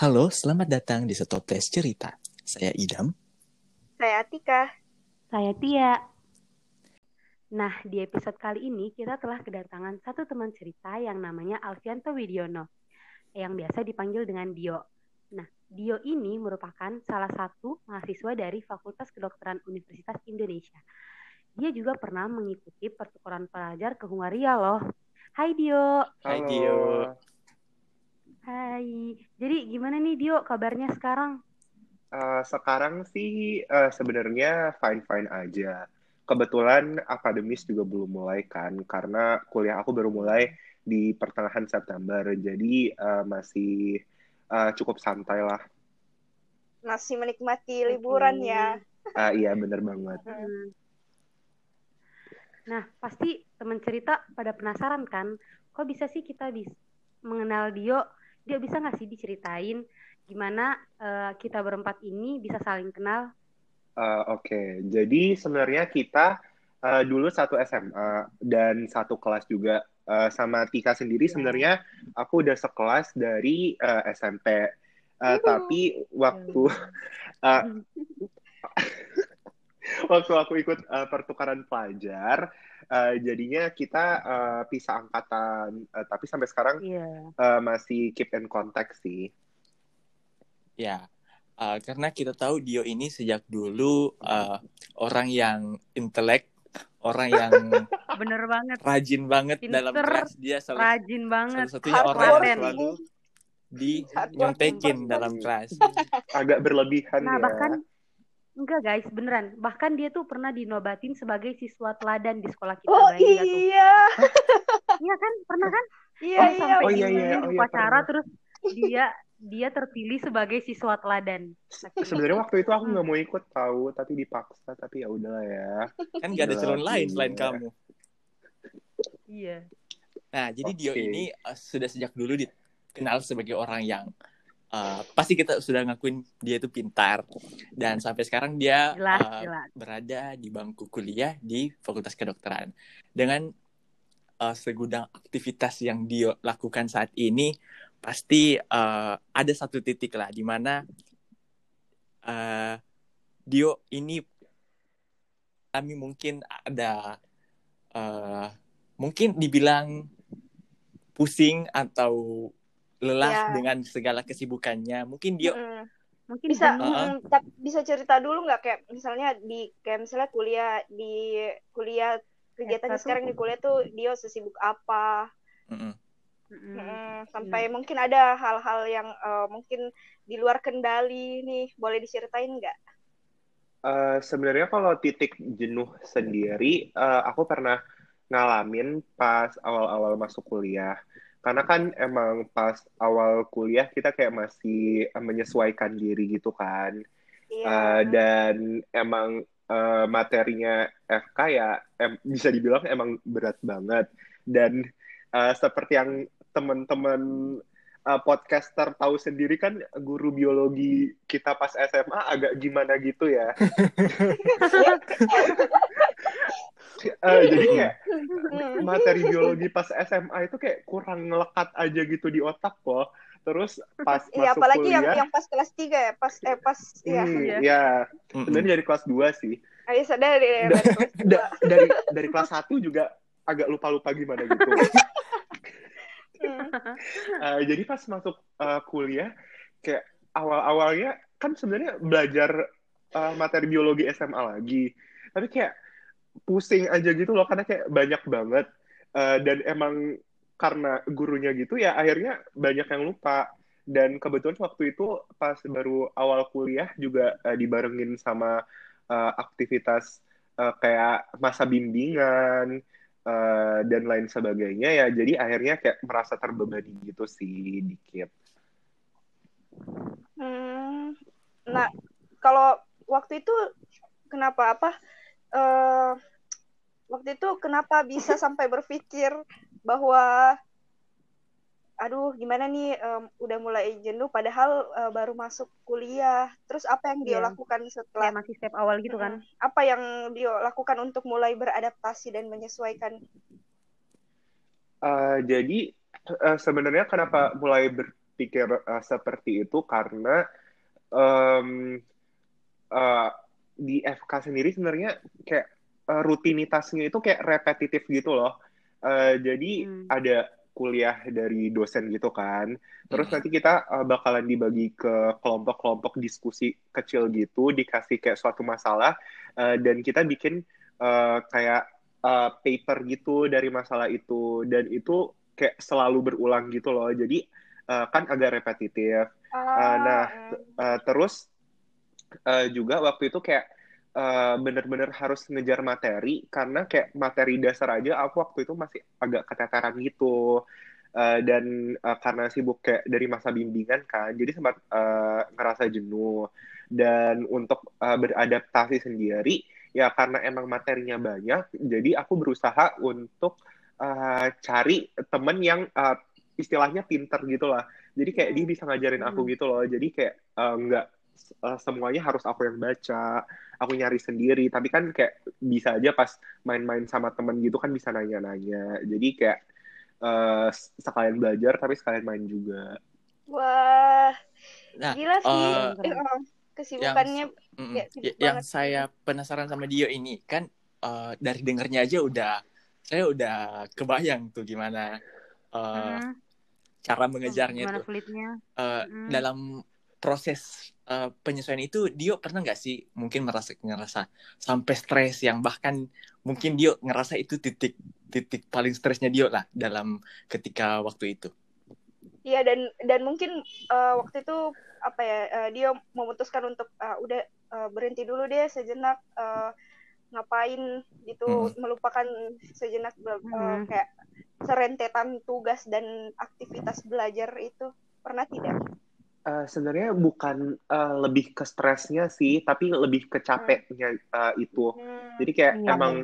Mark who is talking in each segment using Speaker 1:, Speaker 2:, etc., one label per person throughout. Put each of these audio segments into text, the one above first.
Speaker 1: Halo, selamat datang di Setoples Cerita. Saya Idam.
Speaker 2: Saya Atika.
Speaker 3: Saya Tia. Nah, di episode kali ini kita telah kedatangan satu teman cerita yang namanya Alfianto Widiono, yang biasa dipanggil dengan Dio. Nah, Dio ini merupakan salah satu mahasiswa dari Fakultas Kedokteran Universitas Indonesia. Dia juga pernah mengikuti pertukaran pelajar ke Hungaria loh. Hai Dio.
Speaker 1: Hai Dio.
Speaker 3: Hai. Jadi gimana nih Dio kabarnya sekarang?
Speaker 4: Uh, sekarang sih uh, sebenarnya fine-fine aja. Kebetulan akademis juga belum mulai kan, karena kuliah aku baru mulai di pertengahan September, jadi uh, masih uh, cukup santai lah.
Speaker 2: Masih menikmati liburan okay. ya.
Speaker 4: Uh, iya bener banget.
Speaker 3: Hmm. Nah pasti teman cerita pada penasaran kan, kok bisa sih kita bisa mengenal Dio? Dia bisa nggak sih diceritain gimana uh, kita berempat ini bisa saling kenal?
Speaker 4: Uh, Oke, okay. jadi sebenarnya kita uh, dulu satu SMA dan satu kelas juga uh, sama Tika sendiri sebenarnya aku udah sekelas dari uh, SMP. Uh, tapi waktu uh, waktu aku ikut uh, pertukaran pelajar, uh, jadinya kita uh, pisah angkatan. Uh, tapi sampai sekarang yeah. uh, masih keep in contact sih.
Speaker 1: Ya, uh, karena kita tahu Dio ini sejak dulu uh, orang yang intelek orang yang
Speaker 3: bener banget
Speaker 1: rajin banget Pinter, dalam kelas dia
Speaker 3: selalu rajin banget
Speaker 1: salah satunya Hard orang yang selalu di nyontekin dalam kelas
Speaker 4: agak berlebihan
Speaker 3: nah
Speaker 4: ya.
Speaker 3: bahkan enggak guys beneran bahkan dia tuh pernah dinobatin sebagai siswa teladan di sekolah kita
Speaker 2: oh iya
Speaker 3: iya kan pernah kan
Speaker 2: iya
Speaker 3: oh,
Speaker 2: iya
Speaker 3: sampai
Speaker 4: oh, iya, iya. oh, iya,
Speaker 3: upacara terus dia dia terpilih sebagai siswa teladan.
Speaker 4: Sebenarnya waktu itu aku nggak mau ikut tahu, tapi dipaksa. Tapi ya udahlah ya.
Speaker 1: Kan nggak ada calon lain selain kamu.
Speaker 3: Iya.
Speaker 1: Nah, jadi okay. Dio ini uh, sudah sejak dulu dikenal sebagai orang yang uh, pasti kita sudah ngakuin dia itu pintar dan sampai sekarang dia
Speaker 3: jelas,
Speaker 1: uh,
Speaker 3: jelas.
Speaker 1: berada di bangku kuliah di Fakultas Kedokteran dengan uh, segudang aktivitas yang Dio lakukan saat ini pasti uh, ada satu titik lah di mana uh, Dio ini kami mungkin ada uh, mungkin dibilang pusing atau lelah ya. dengan segala kesibukannya mungkin Dio
Speaker 2: hmm. mungkin bisa uh, uh, bisa cerita dulu nggak kayak misalnya di kayak misalnya kuliah di kuliah kegiatannya sekarang di kuliah tuh Dio sesibuk apa
Speaker 1: mm -mm.
Speaker 2: Mm-hmm. Hmm, sampai yeah. mungkin ada hal-hal yang uh, mungkin di luar kendali nih, boleh diceritain nggak?
Speaker 4: Uh, Sebenarnya kalau titik jenuh sendiri, uh, aku pernah ngalamin pas awal-awal masuk kuliah. Karena kan emang pas awal kuliah kita kayak masih menyesuaikan diri gitu kan. Yeah. Iya. Uh, dan emang uh, materinya FK ya em bisa dibilang emang berat banget. Dan uh, seperti yang teman-teman uh, podcaster tahu sendiri kan guru biologi kita pas SMA agak gimana gitu ya. uh, jadi kayak materi biologi pas SMA itu kayak kurang ngelekat aja gitu di otak kok. Terus pas
Speaker 2: iya,
Speaker 4: masuk
Speaker 2: apalagi
Speaker 4: kuliah,
Speaker 2: yang yang pas kelas 3 ya, pas eh pas
Speaker 4: iya. hmm, ya. ya. Sebenarnya dari kelas 2 sih.
Speaker 2: Ayo sadar dari,
Speaker 4: dari, dari dari kelas 1 juga agak lupa-lupa gimana gitu uh, jadi pas masuk uh, kuliah kayak awal-awalnya kan sebenarnya belajar uh, materi biologi SMA lagi. Tapi kayak pusing aja gitu loh karena kayak banyak banget. Uh, dan emang karena gurunya gitu ya akhirnya banyak yang lupa. Dan kebetulan waktu itu pas baru awal kuliah juga uh, dibarengin sama uh, aktivitas uh, kayak masa bimbingan uh, dan lain sebagainya ya jadi akhirnya kayak merasa terbebani gitu sih dikit.
Speaker 2: Hmm, nah kalau waktu itu kenapa apa uh, waktu itu kenapa bisa sampai berpikir bahwa aduh gimana nih um, udah mulai jenuh padahal uh, baru masuk kuliah terus apa yang dia yeah. lakukan setelah
Speaker 3: Kayak masih step awal gitu kan
Speaker 2: apa yang dia lakukan untuk mulai beradaptasi dan menyesuaikan
Speaker 4: uh, jadi uh, sebenarnya kenapa mulai ber pikir uh, seperti itu karena um, uh, di FK sendiri sebenarnya kayak uh, rutinitasnya itu kayak repetitif gitu loh. Uh, jadi hmm. ada kuliah dari dosen gitu kan. Terus nanti kita uh, bakalan dibagi ke kelompok-kelompok diskusi kecil gitu, dikasih kayak suatu masalah uh, dan kita bikin uh, kayak uh, paper gitu dari masalah itu dan itu kayak selalu berulang gitu loh. Jadi uh, kan agak repetitif. Uh, nah, uh, terus uh, juga waktu itu kayak uh, bener-bener harus ngejar materi karena kayak materi dasar aja aku waktu itu masih agak keteteran gitu. Uh, dan uh, karena sibuk kayak dari masa bimbingan kan jadi sempat uh, ngerasa jenuh. Dan untuk uh, beradaptasi sendiri ya karena emang materinya banyak jadi aku berusaha untuk uh, cari temen yang uh, istilahnya pinter gitu lah. Jadi kayak dia bisa ngajarin aku hmm. gitu loh. Jadi kayak uh, nggak uh, semuanya harus aku yang baca aku nyari sendiri. Tapi kan kayak bisa aja pas main-main sama temen gitu kan bisa nanya-nanya. Jadi kayak uh, sekalian belajar tapi sekalian main juga.
Speaker 2: Wah nah, gila sih. uh, kesibukannya
Speaker 1: yang, ya, yang saya penasaran sama Dio ini kan uh, dari dengernya aja udah saya udah kebayang tuh gimana uh, hmm. cara mengejarnya
Speaker 3: gimana
Speaker 1: tuh.
Speaker 3: Uh,
Speaker 1: hmm. dalam proses uh, penyesuaian itu Dio pernah nggak sih mungkin merasa ngerasa sampai stres yang bahkan mungkin Dio ngerasa itu titik titik paling stresnya Dio lah dalam ketika waktu itu.
Speaker 2: Iya dan dan mungkin uh, waktu itu apa ya uh, Dio memutuskan untuk uh, udah uh, berhenti dulu deh sejenak uh, ngapain gitu hmm. melupakan sejenak uh, hmm. kayak serentetan tugas dan aktivitas belajar itu pernah tidak?
Speaker 4: Uh, sebenarnya bukan uh, lebih ke stresnya sih, tapi lebih ke capeknya uh, itu. Hmm. Jadi kayak hmm. emang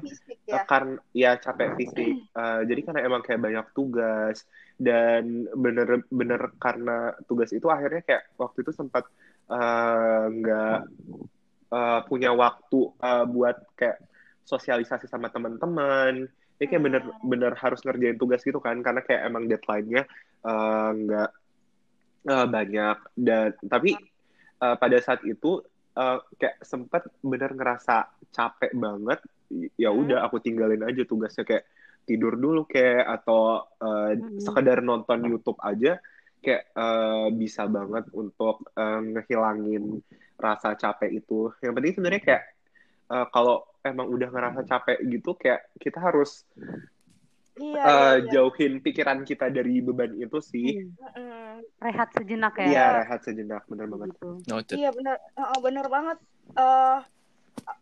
Speaker 4: ya. kan ya capek fisik. Uh, jadi karena emang kayak banyak tugas dan bener-bener karena tugas itu akhirnya kayak waktu itu sempat nggak uh, uh, punya waktu uh, buat kayak sosialisasi sama teman-teman. Jadi kayak bener-bener hmm. harus ngerjain tugas gitu kan, karena kayak emang deadline-nya nggak uh, uh, banyak dan tapi uh, pada saat itu uh, kayak sempet bener ngerasa capek banget ya hmm. udah aku tinggalin aja tugasnya kayak tidur dulu kayak atau uh, hmm. sekedar nonton YouTube aja kayak uh, bisa banget untuk uh, ngehilangin rasa capek itu. Yang penting sebenarnya kayak uh, kalau emang udah ngerasa capek gitu kayak kita harus iya, uh, iya, jauhin pikiran kita dari beban itu sih.
Speaker 3: Hmm rehat sejenak ya.
Speaker 4: Iya rehat sejenak benar banget.
Speaker 2: Gitu. iya benar uh, benar banget. Uh,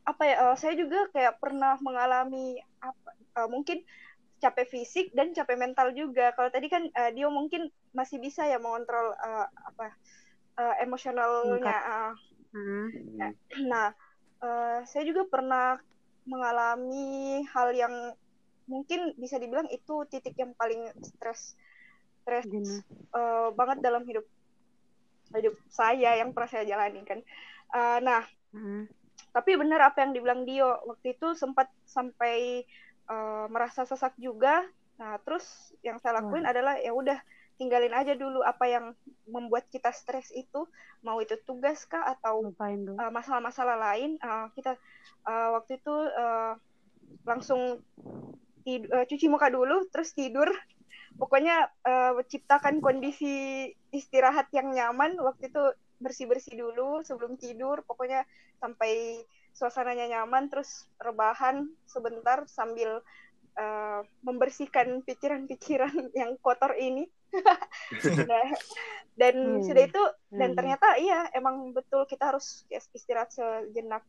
Speaker 2: apa ya uh, saya juga kayak pernah mengalami apa uh, mungkin capek fisik dan capek mental juga. Kalau tadi kan uh, Dio mungkin masih bisa ya mengontrol uh, apa uh, emosionalnya. Uh, hmm. nah uh, saya juga pernah mengalami hal yang mungkin bisa dibilang itu titik yang paling stres stres uh, banget dalam hidup hidup saya yang pernah saya jalani kan. Uh, nah hmm. tapi benar apa yang dibilang Dio waktu itu sempat sampai uh, merasa sesak juga. Nah terus yang saya lakuin hmm. adalah ya udah tinggalin aja dulu apa yang membuat kita stres itu. Mau itu tugas kah atau masalah-masalah uh, lain. Uh, kita uh, waktu itu uh, langsung tid- uh, cuci muka dulu terus tidur. Pokoknya uh, ciptakan kondisi istirahat yang nyaman. Waktu itu bersih bersih dulu sebelum tidur. Pokoknya sampai suasananya nyaman terus rebahan sebentar sambil uh, membersihkan pikiran-pikiran yang kotor ini. Nah, dan hmm. sudah itu dan hmm. ternyata iya emang betul kita harus istirahat sejenak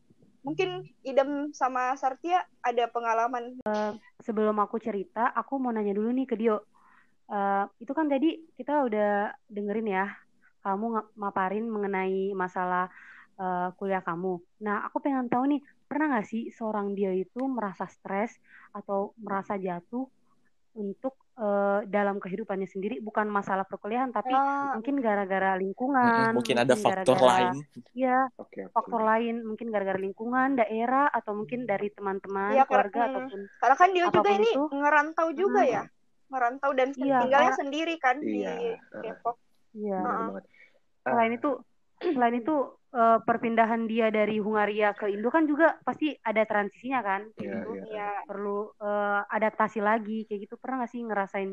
Speaker 2: mungkin idem sama Sartia ada pengalaman
Speaker 3: uh, sebelum aku cerita aku mau nanya dulu nih ke Dio uh, itu kan tadi kita udah dengerin ya kamu maparin mengenai masalah uh, kuliah kamu. Nah, aku pengen tahu nih, pernah nggak sih seorang dia itu merasa stres atau merasa jatuh untuk uh, dalam kehidupannya sendiri, bukan masalah perkuliahan, tapi oh. mungkin gara-gara lingkungan,
Speaker 1: mungkin ada faktor gara -gara, lain,
Speaker 3: ya, okay, faktor lain, mungkin gara-gara lingkungan, daerah, atau mungkin dari teman-teman, ya, keluarga, ataupun
Speaker 2: karena kan dia juga ini itu. ngerantau juga hmm. ya merantau dan iya, tinggalnya karena, sendiri kan iya. di Depok.
Speaker 3: Iya.
Speaker 4: banget
Speaker 3: Selain itu, selain itu eh, perpindahan dia dari Hungaria ke Indo kan juga pasti ada transisinya kan,
Speaker 4: Iya,
Speaker 3: gitu.
Speaker 4: iya.
Speaker 2: Iya.
Speaker 3: Perlu eh, adaptasi lagi, kayak gitu. Pernah nggak sih ngerasain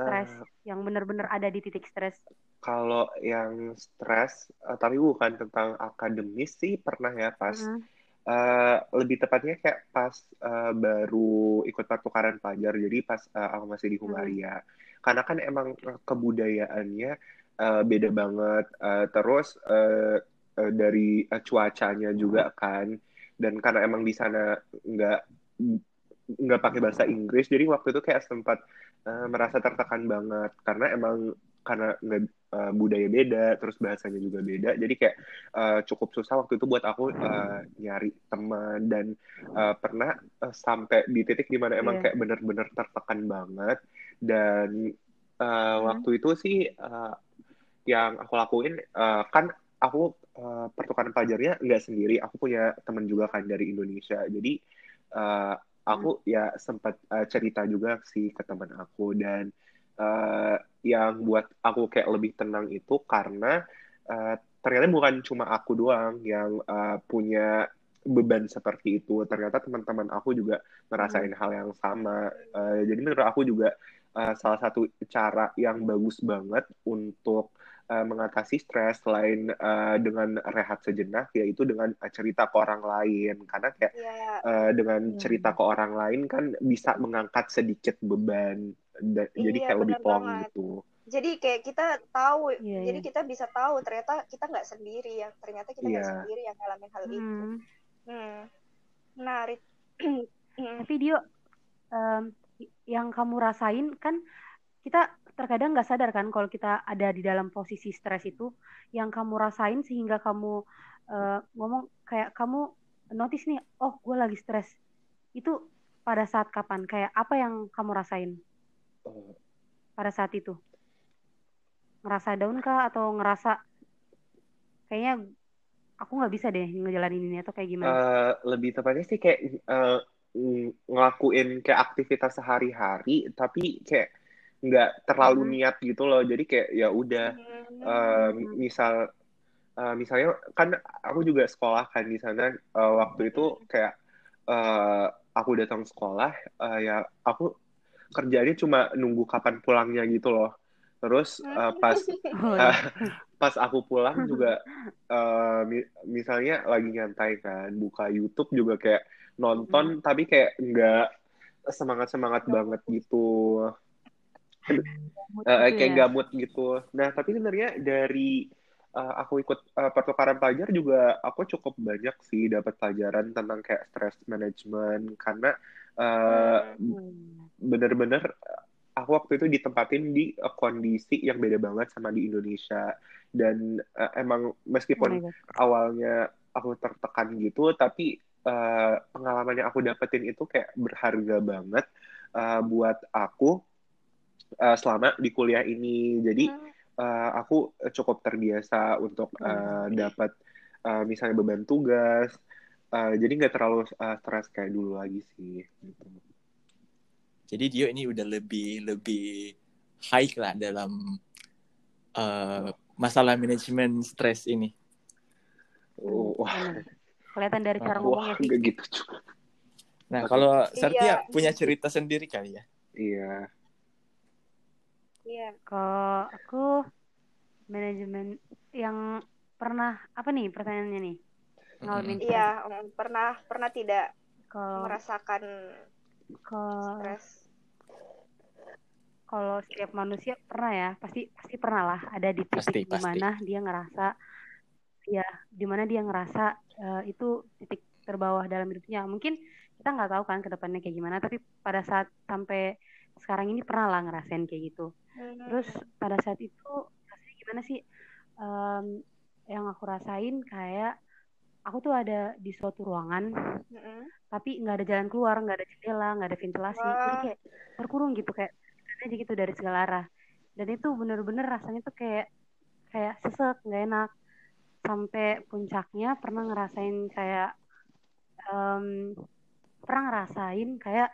Speaker 3: stres
Speaker 4: Eh,
Speaker 3: yang bener-bener ada di titik stres?
Speaker 4: kalau yang stres eh, tapi bukan tentang akademis sih pernah ya pas
Speaker 3: Mm-mm.
Speaker 4: eh, lebih tepatnya kayak pas eh, baru ikut pertukaran pelajar jadi pas eh, aku masih di Hungaria karena kan emang kebudayaannya eh, beda banget Eh, terus eh, eh, dari eh, cuacanya juga kan. Dan karena emang di sana nggak nggak pakai bahasa Inggris jadi waktu itu kayak sempat eh, merasa tertekan banget. Karena emang karena nggak eh, budaya beda terus bahasanya juga beda. Jadi kayak eh, cukup susah waktu itu buat aku eh, nyari teman. Dan eh, pernah eh, sampai di titik di mana emang
Speaker 3: Iya.
Speaker 4: kayak bener-bener tertekan banget. Dan eh,
Speaker 3: Hmm.
Speaker 4: waktu itu sih eh, yang aku lakuin eh, kan aku eh, pertukaran pelajarnya nggak sendiri. Aku punya teman juga kan dari Indonesia. Jadi eh, aku ya sempat eh, cerita juga sih ke teman aku. Dan eh, yang buat aku kayak lebih tenang itu karena eh, ternyata bukan cuma aku doang yang eh, punya beban seperti itu. Ternyata teman-teman aku juga ngerasain hal yang sama. Eh, jadi menurut aku juga eh, salah satu cara yang bagus banget untuk eh, mengatasi stres selain eh, dengan rehat sejenak yaitu dengan eh, cerita ke orang lain karena kayak
Speaker 2: Iya.
Speaker 4: eh, dengan
Speaker 3: Iya,
Speaker 4: cerita ke orang lain kan bisa mengangkat sedikit beban Da- jadi
Speaker 2: Iya,
Speaker 4: kayak lebih plong
Speaker 2: banget.
Speaker 4: gitu
Speaker 2: Jadi kayak kita tahu,
Speaker 3: Iya,
Speaker 2: jadi kita bisa tahu ternyata kita nggak sendiri ya. Ternyata kita nggak
Speaker 4: Iya.
Speaker 2: sendiri yang ngalamin hal itu.
Speaker 3: Hmm.
Speaker 2: Hmm. Menarik. Hmm.
Speaker 3: Tapi Dio, em, yang kamu rasain kan kita terkadang nggak sadar kan kalau kita ada di dalam posisi stres itu, yang kamu rasain sehingga kamu eh, ngomong kayak kamu notice nih, oh gue lagi stres. Itu pada saat kapan? Kayak apa yang kamu rasain pada saat itu? Ngerasa down kah atau ngerasa kayaknya aku nggak bisa deh ngejalanin ini atau kayak gimana?
Speaker 4: eh, lebih tepatnya sih kayak ng- ngelakuin kayak aktivitas sehari-hari tapi kayak nggak terlalu
Speaker 3: Mhm.
Speaker 4: niat gitu loh. Jadi kayak ya udah eh,
Speaker 3: Hmm.
Speaker 4: misal eh, misalnya kan aku juga sekolah kan di sana eh, waktu itu kayak eh, aku datang sekolah eh, ya aku kerjanya cuma nunggu kapan pulangnya gitu loh. Terus eh, pas
Speaker 3: iya.
Speaker 4: pas aku pulang juga eh, mi- misalnya lagi nyantai kan buka YouTube juga kayak nonton tapi kayak nggak semangat semangat banget gitu
Speaker 3: Mood
Speaker 4: Eh,
Speaker 3: gitu
Speaker 4: kayak
Speaker 3: ya.
Speaker 4: gamut gitu. Nah, tapi sebenarnya dari eh, aku ikut eh, pertukaran pelajar juga aku cukup banyak sih dapat pelajaran tentang kayak stress management karena eh,
Speaker 3: Hmm.
Speaker 4: bener-bener aku waktu itu ditempatin di eh, kondisi yang beda banget sama di Indonesia dan eh, emang
Speaker 3: Oh
Speaker 4: meskipun
Speaker 3: God.
Speaker 4: awalnya aku tertekan gitu tapi eh, pengalaman yang aku dapetin itu kayak berharga banget eh, buat aku eh, selama di kuliah ini jadi eh, aku cukup terbiasa untuk eh, dapat eh, misalnya beban tugas Eh, jadi nggak terlalu eh, stres kayak dulu lagi sih gitu.
Speaker 1: Jadi Dio ini udah lebih lebih high lah dalam eh, masalah manajemen stres ini.
Speaker 4: Oh, wah,
Speaker 3: Bener. Kelihatan dari cara
Speaker 4: wah,
Speaker 3: ngomongnya sih.
Speaker 4: nggak gitu juga.
Speaker 1: Nah, kalau
Speaker 2: Iya.
Speaker 1: Sertia punya cerita sendiri kali ya.
Speaker 4: Iya.
Speaker 2: Iya.
Speaker 3: Kalau aku manajemen yang pernah apa nih pertanyaannya nih? Ngalamin stres.
Speaker 2: Iya, mm, pernah pernah tidak
Speaker 3: Kalau
Speaker 2: merasakan
Speaker 3: kalau
Speaker 2: stres.
Speaker 3: kalau setiap manusia pernah ya, pasti pasti pernah lah ada di titik
Speaker 1: Pasti,
Speaker 3: di
Speaker 1: pasti.
Speaker 3: mana dia ngerasa ya di mana dia ngerasa eh, itu titik terbawah dalam hidupnya. Mungkin kita nggak tahu kan ke depannya kayak gimana, tapi pada saat sampai sekarang ini pernah lah ngerasain kayak gitu.
Speaker 2: Hmm.
Speaker 3: Terus pada saat itu rasanya gimana sih? Em, yang aku rasain kayak aku tuh ada di suatu ruangan,
Speaker 2: Mm-mm.
Speaker 3: tapi nggak ada jalan keluar, nggak ada jendela, nggak ada ventilasi, jadi
Speaker 2: Wah.
Speaker 3: kayak terkurung gitu kayak aja gitu dari segala arah. Dan itu bener-bener rasanya tuh kayak kayak sesek, nggak enak. Sampai puncaknya pernah ngerasain kayak em, pernah ngerasain kayak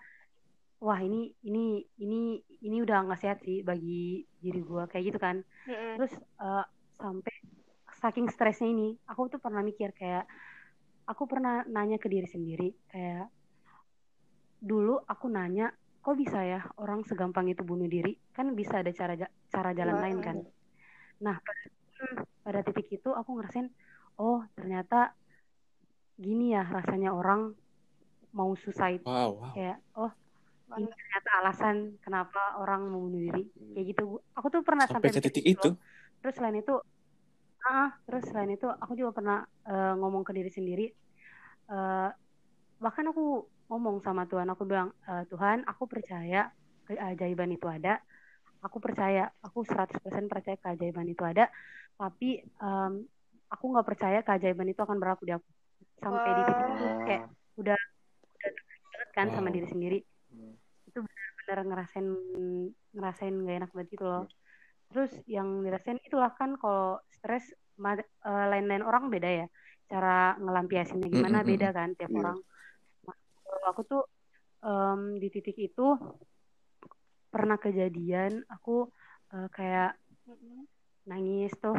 Speaker 3: wah ini ini ini ini udah nggak sehat sih bagi diri gue kayak gitu kan
Speaker 2: Mm-mm.
Speaker 3: terus eh, sampai saking stresnya ini aku tuh pernah mikir kayak aku pernah nanya ke diri sendiri kayak dulu aku nanya kok bisa ya orang segampang itu bunuh diri kan bisa ada cara cara jalan
Speaker 2: Wah.
Speaker 3: lain kan nah pada, pada titik itu aku ngerasain oh ternyata gini ya rasanya orang mau suicide
Speaker 1: Wow, wow.
Speaker 3: kayak oh ini ternyata alasan kenapa orang mau bunuh diri. Kayak gitu aku tuh pernah
Speaker 1: Sampai
Speaker 3: sampai,
Speaker 1: ke titik itu.
Speaker 3: loh. terus selain itu ah terus selain itu aku juga pernah eh, ngomong ke diri sendiri. Eh, bahkan aku ngomong sama Tuhan aku bilang "Eh, Tuhan aku percaya keajaiban itu ada. Aku percaya aku 100% percaya keajaiban itu ada. Tapi em, aku nggak percaya keajaiban itu akan berlaku di aku. Sampai di titik itu kayak udah udah deket banget kan sama
Speaker 1: Wow.
Speaker 3: diri sendiri.
Speaker 4: Hmm.
Speaker 3: Itu benar-benar ngerasain ngerasain gak enak banget gitu loh terus yang dirasain itulah kan kalau stres eh, lain-lain orang beda ya cara ngelampiasinnya gimana
Speaker 1: Mm, mm, mm.
Speaker 3: beda kan tiap
Speaker 4: Iya.
Speaker 3: orang Nah, kalau aku tuh em, di titik itu pernah kejadian aku eh, kayak nangis tuh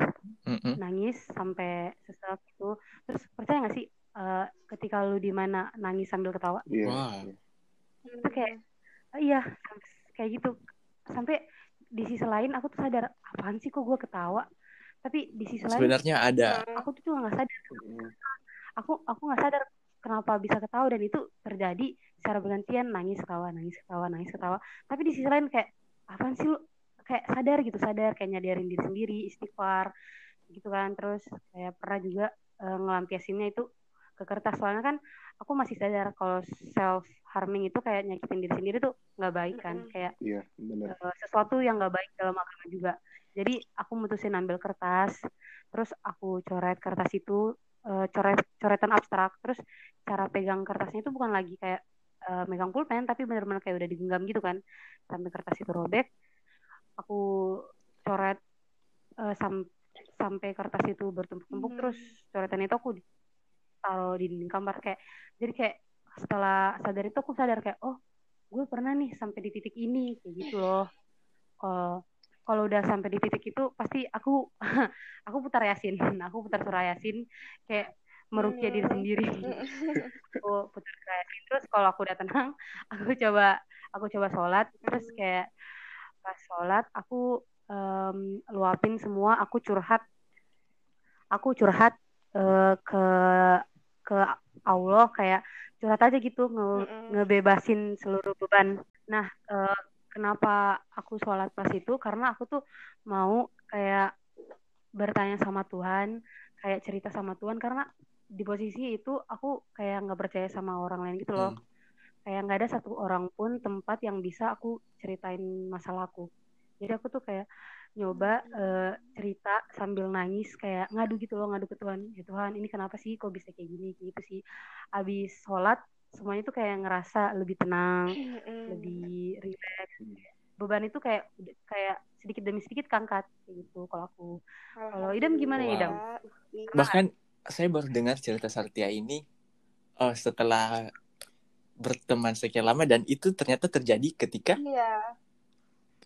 Speaker 1: Mm-mm.
Speaker 3: nangis sampai sesek gitu terus percaya gak sih eh, ketika lu di mana nangis sambil ketawa
Speaker 4: Iya.
Speaker 1: Wah.
Speaker 3: itu kayak iya. Sam- kayak gitu. Sampai di sisi lain aku tuh sadar apaan sih kok gue ketawa? Tapi di sisi lain
Speaker 1: Sebenarnya ada.
Speaker 3: aku tuh juga nggak sadar. Aku aku nggak sadar kenapa bisa ketawa dan itu terjadi secara bergantian. Nangis ketawa nangis ketawa nangis ketawa. Tapi di sisi lain kayak apaan sih lu? Kayak sadar gitu sadar. Kayak nyadarin diri sendiri istighfar gitu kan. Terus kayak pernah juga eh, ngelampiasinnya itu ke kertas soalnya kan aku masih sadar kalau self harming itu kayak nyakitin diri sendiri tuh nggak baik kan
Speaker 2: Mm-mm.
Speaker 3: kayak
Speaker 4: Iya, benar.
Speaker 3: eh, sesuatu yang nggak baik dalam agama juga. Jadi aku mutusin ambil kertas, terus aku coret kertas itu, eh, coret coretan abstrak, terus cara pegang kertasnya itu bukan lagi kayak eh, megang pulpen, tapi benar-benar kayak udah digenggam gitu kan, sampai kertas itu robek. Aku coret eh, sam- sampai kertas itu bertumpuk-tumpuk,
Speaker 2: Hmm.
Speaker 3: terus coretan itu aku taruh di dinding kamar kayak, jadi kayak setelah sadar itu aku sadar kayak, oh gue pernah nih sampai di titik ini kayak gitu loh kalau kalau udah sampai di titik itu pasti aku aku putar yasin aku putar surah yasin kayak merukia diri
Speaker 2: Hmm.
Speaker 3: sendiri aku putar surah yasin terus kalau aku udah tenang aku coba aku coba sholat terus
Speaker 2: Hmm.
Speaker 3: kayak pas sholat aku em, luapin semua aku curhat aku curhat eh, ke ke Allah kayak curhat aja gitu nge-
Speaker 2: Mm-mm.
Speaker 3: ngebebasin seluruh beban. Nah, eh, kenapa aku sholat pas itu? Karena aku tuh mau kayak bertanya sama Tuhan, kayak cerita sama Tuhan karena di posisi itu aku kayak nggak percaya sama orang lain gitu loh.
Speaker 1: Hmm.
Speaker 3: Kayak nggak ada satu orang pun tempat yang bisa aku ceritain masalahku. Jadi aku tuh kayak nyoba eh, cerita sambil nangis kayak ngadu gitu loh ngadu ke Tuhan ya Tuhan ini kenapa sih kok bisa kayak gini? Gitu sih. Abis sholat semuanya tuh kayak ngerasa lebih tenang lebih rileks beban itu kayak kayak sedikit demi sedikit kangkat kayak gitu kalau aku. Kalau Idam gimana ya, Idam?
Speaker 1: Bahkan saya baru dengar cerita Sartia ini eh, setelah berteman sekian lama dan itu ternyata terjadi ketika
Speaker 2: Iya.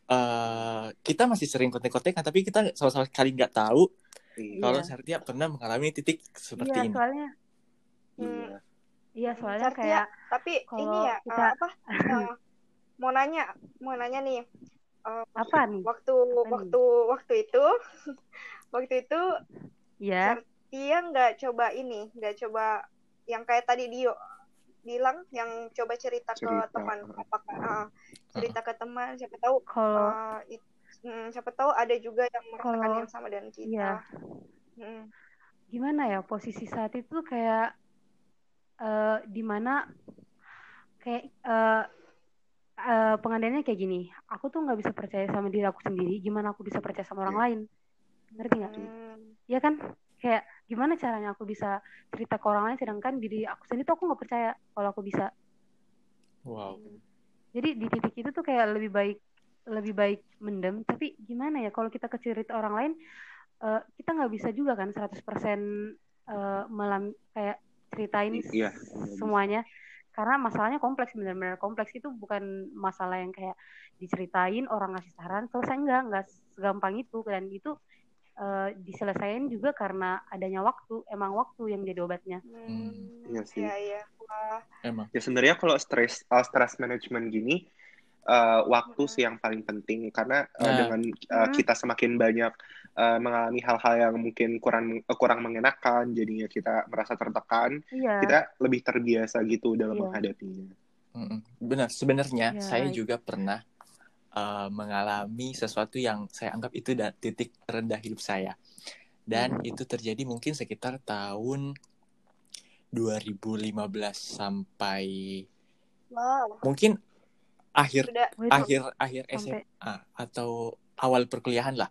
Speaker 1: Eh, kita masih sering kontek-kontekan tapi kita sama-sama sekali nggak tahu
Speaker 4: Iya.
Speaker 1: kalau. Sartia pernah mengalami titik seperti
Speaker 3: iya
Speaker 1: ini.
Speaker 3: soalnya
Speaker 4: Iya.
Speaker 3: iya soalnya
Speaker 2: Sartia,
Speaker 3: kayak
Speaker 2: Tapi ini ya
Speaker 3: kita-
Speaker 2: eh, apa? eh, mau nanya, mau nanya nih. eh,
Speaker 3: apa nih
Speaker 2: waktu
Speaker 3: nih?
Speaker 2: waktu waktu itu waktu itu
Speaker 3: ya
Speaker 2: dia nggak coba ini, nggak coba yang kayak tadi Dio bilang yang coba cerita,
Speaker 4: Cerita,
Speaker 2: ke teman apakah eh, cerita ke teman siapa tahu
Speaker 3: kalau
Speaker 2: eh, it- mm, siapa tahu ada juga yang merasakan
Speaker 3: Kalau-
Speaker 2: yang sama dengan kita.
Speaker 3: iya
Speaker 2: Mm.
Speaker 3: gimana ya posisi saat itu kayak eh di mana kayak eh eh, pengandaiannya kayak gini aku tuh nggak bisa percaya sama diri aku sendiri gimana aku bisa percaya sama orang
Speaker 4: Iya.
Speaker 3: lain ngerti nggak
Speaker 2: Hmm.
Speaker 3: ya kan kayak gimana caranya aku bisa cerita ke orang lain sedangkan diri aku sendiri tuh aku nggak percaya kalau aku bisa
Speaker 1: Wow.
Speaker 3: Jadi di titik itu tuh kayak lebih baik lebih baik mendem. Tapi gimana ya kalau kita ke cerita orang lain eh, kita nggak bisa juga kan 100% eh, melam kayak ceritain
Speaker 4: iya,
Speaker 3: semuanya. Karena masalahnya kompleks benar-benar kompleks. Itu bukan masalah yang kayak diceritain orang ngasih saran selesai. Enggak enggak segampang itu. Dan itu uh, diselesain juga karena adanya waktu emang waktu yang jadi obatnya
Speaker 2: Hmm,
Speaker 4: Iya sih.
Speaker 2: Iya, iya. Wah.
Speaker 1: Emang.
Speaker 4: Ya sebenarnya kalau stress uh, stress management gini uh, waktu
Speaker 2: Hmm.
Speaker 4: sih yang paling penting karena uh,
Speaker 1: Nah.
Speaker 4: dengan uh,
Speaker 3: Hmm.
Speaker 4: kita semakin banyak uh, mengalami hal-hal yang mungkin kurang uh, kurang mengenakan jadinya kita merasa tertekan
Speaker 3: iya
Speaker 4: kita lebih terbiasa gitu dalam
Speaker 3: Iya.
Speaker 4: menghadapinya.
Speaker 1: Benar, sebenarnya
Speaker 3: Ya,
Speaker 1: saya juga pernah uh, mengalami sesuatu yang saya anggap itu da- titik terendah hidup saya. Dan itu terjadi mungkin sekitar tahun 2015 sampai
Speaker 2: Wow.
Speaker 1: mungkin akhir
Speaker 2: Sudah.
Speaker 3: Wah, itu
Speaker 1: akhir akhir
Speaker 3: sampai-
Speaker 1: SMA atau awal perkuliahan lah.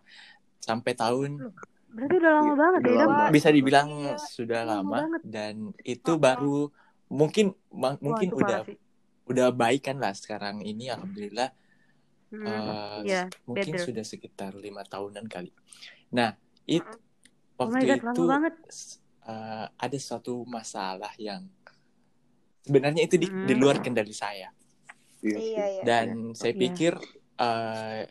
Speaker 1: Sampai tahun
Speaker 3: berarti udah lama banget
Speaker 4: udah
Speaker 3: ya
Speaker 4: lama.
Speaker 1: bisa dibilang
Speaker 2: Iya.
Speaker 1: sudah
Speaker 3: Lama
Speaker 1: lama
Speaker 3: banget.
Speaker 1: dan itu
Speaker 2: Uh-uh.
Speaker 1: baru mungkin ma-
Speaker 3: Wah,
Speaker 1: mungkin udah udah baik kan lah sekarang ini alhamdulillah
Speaker 3: Mm,
Speaker 1: Eh,
Speaker 3: Iya,
Speaker 1: mungkin
Speaker 3: better.
Speaker 1: sudah sekitar lima tahunan kali. Nah, it
Speaker 3: Oh
Speaker 1: waktu
Speaker 3: God,
Speaker 1: itu eh, ada suatu masalah yang sebenarnya itu di, di
Speaker 3: Mm.
Speaker 1: luar kendali saya
Speaker 4: Iya sih.
Speaker 2: Iya, iya.
Speaker 1: dan saya
Speaker 3: Iya.
Speaker 1: pikir eh,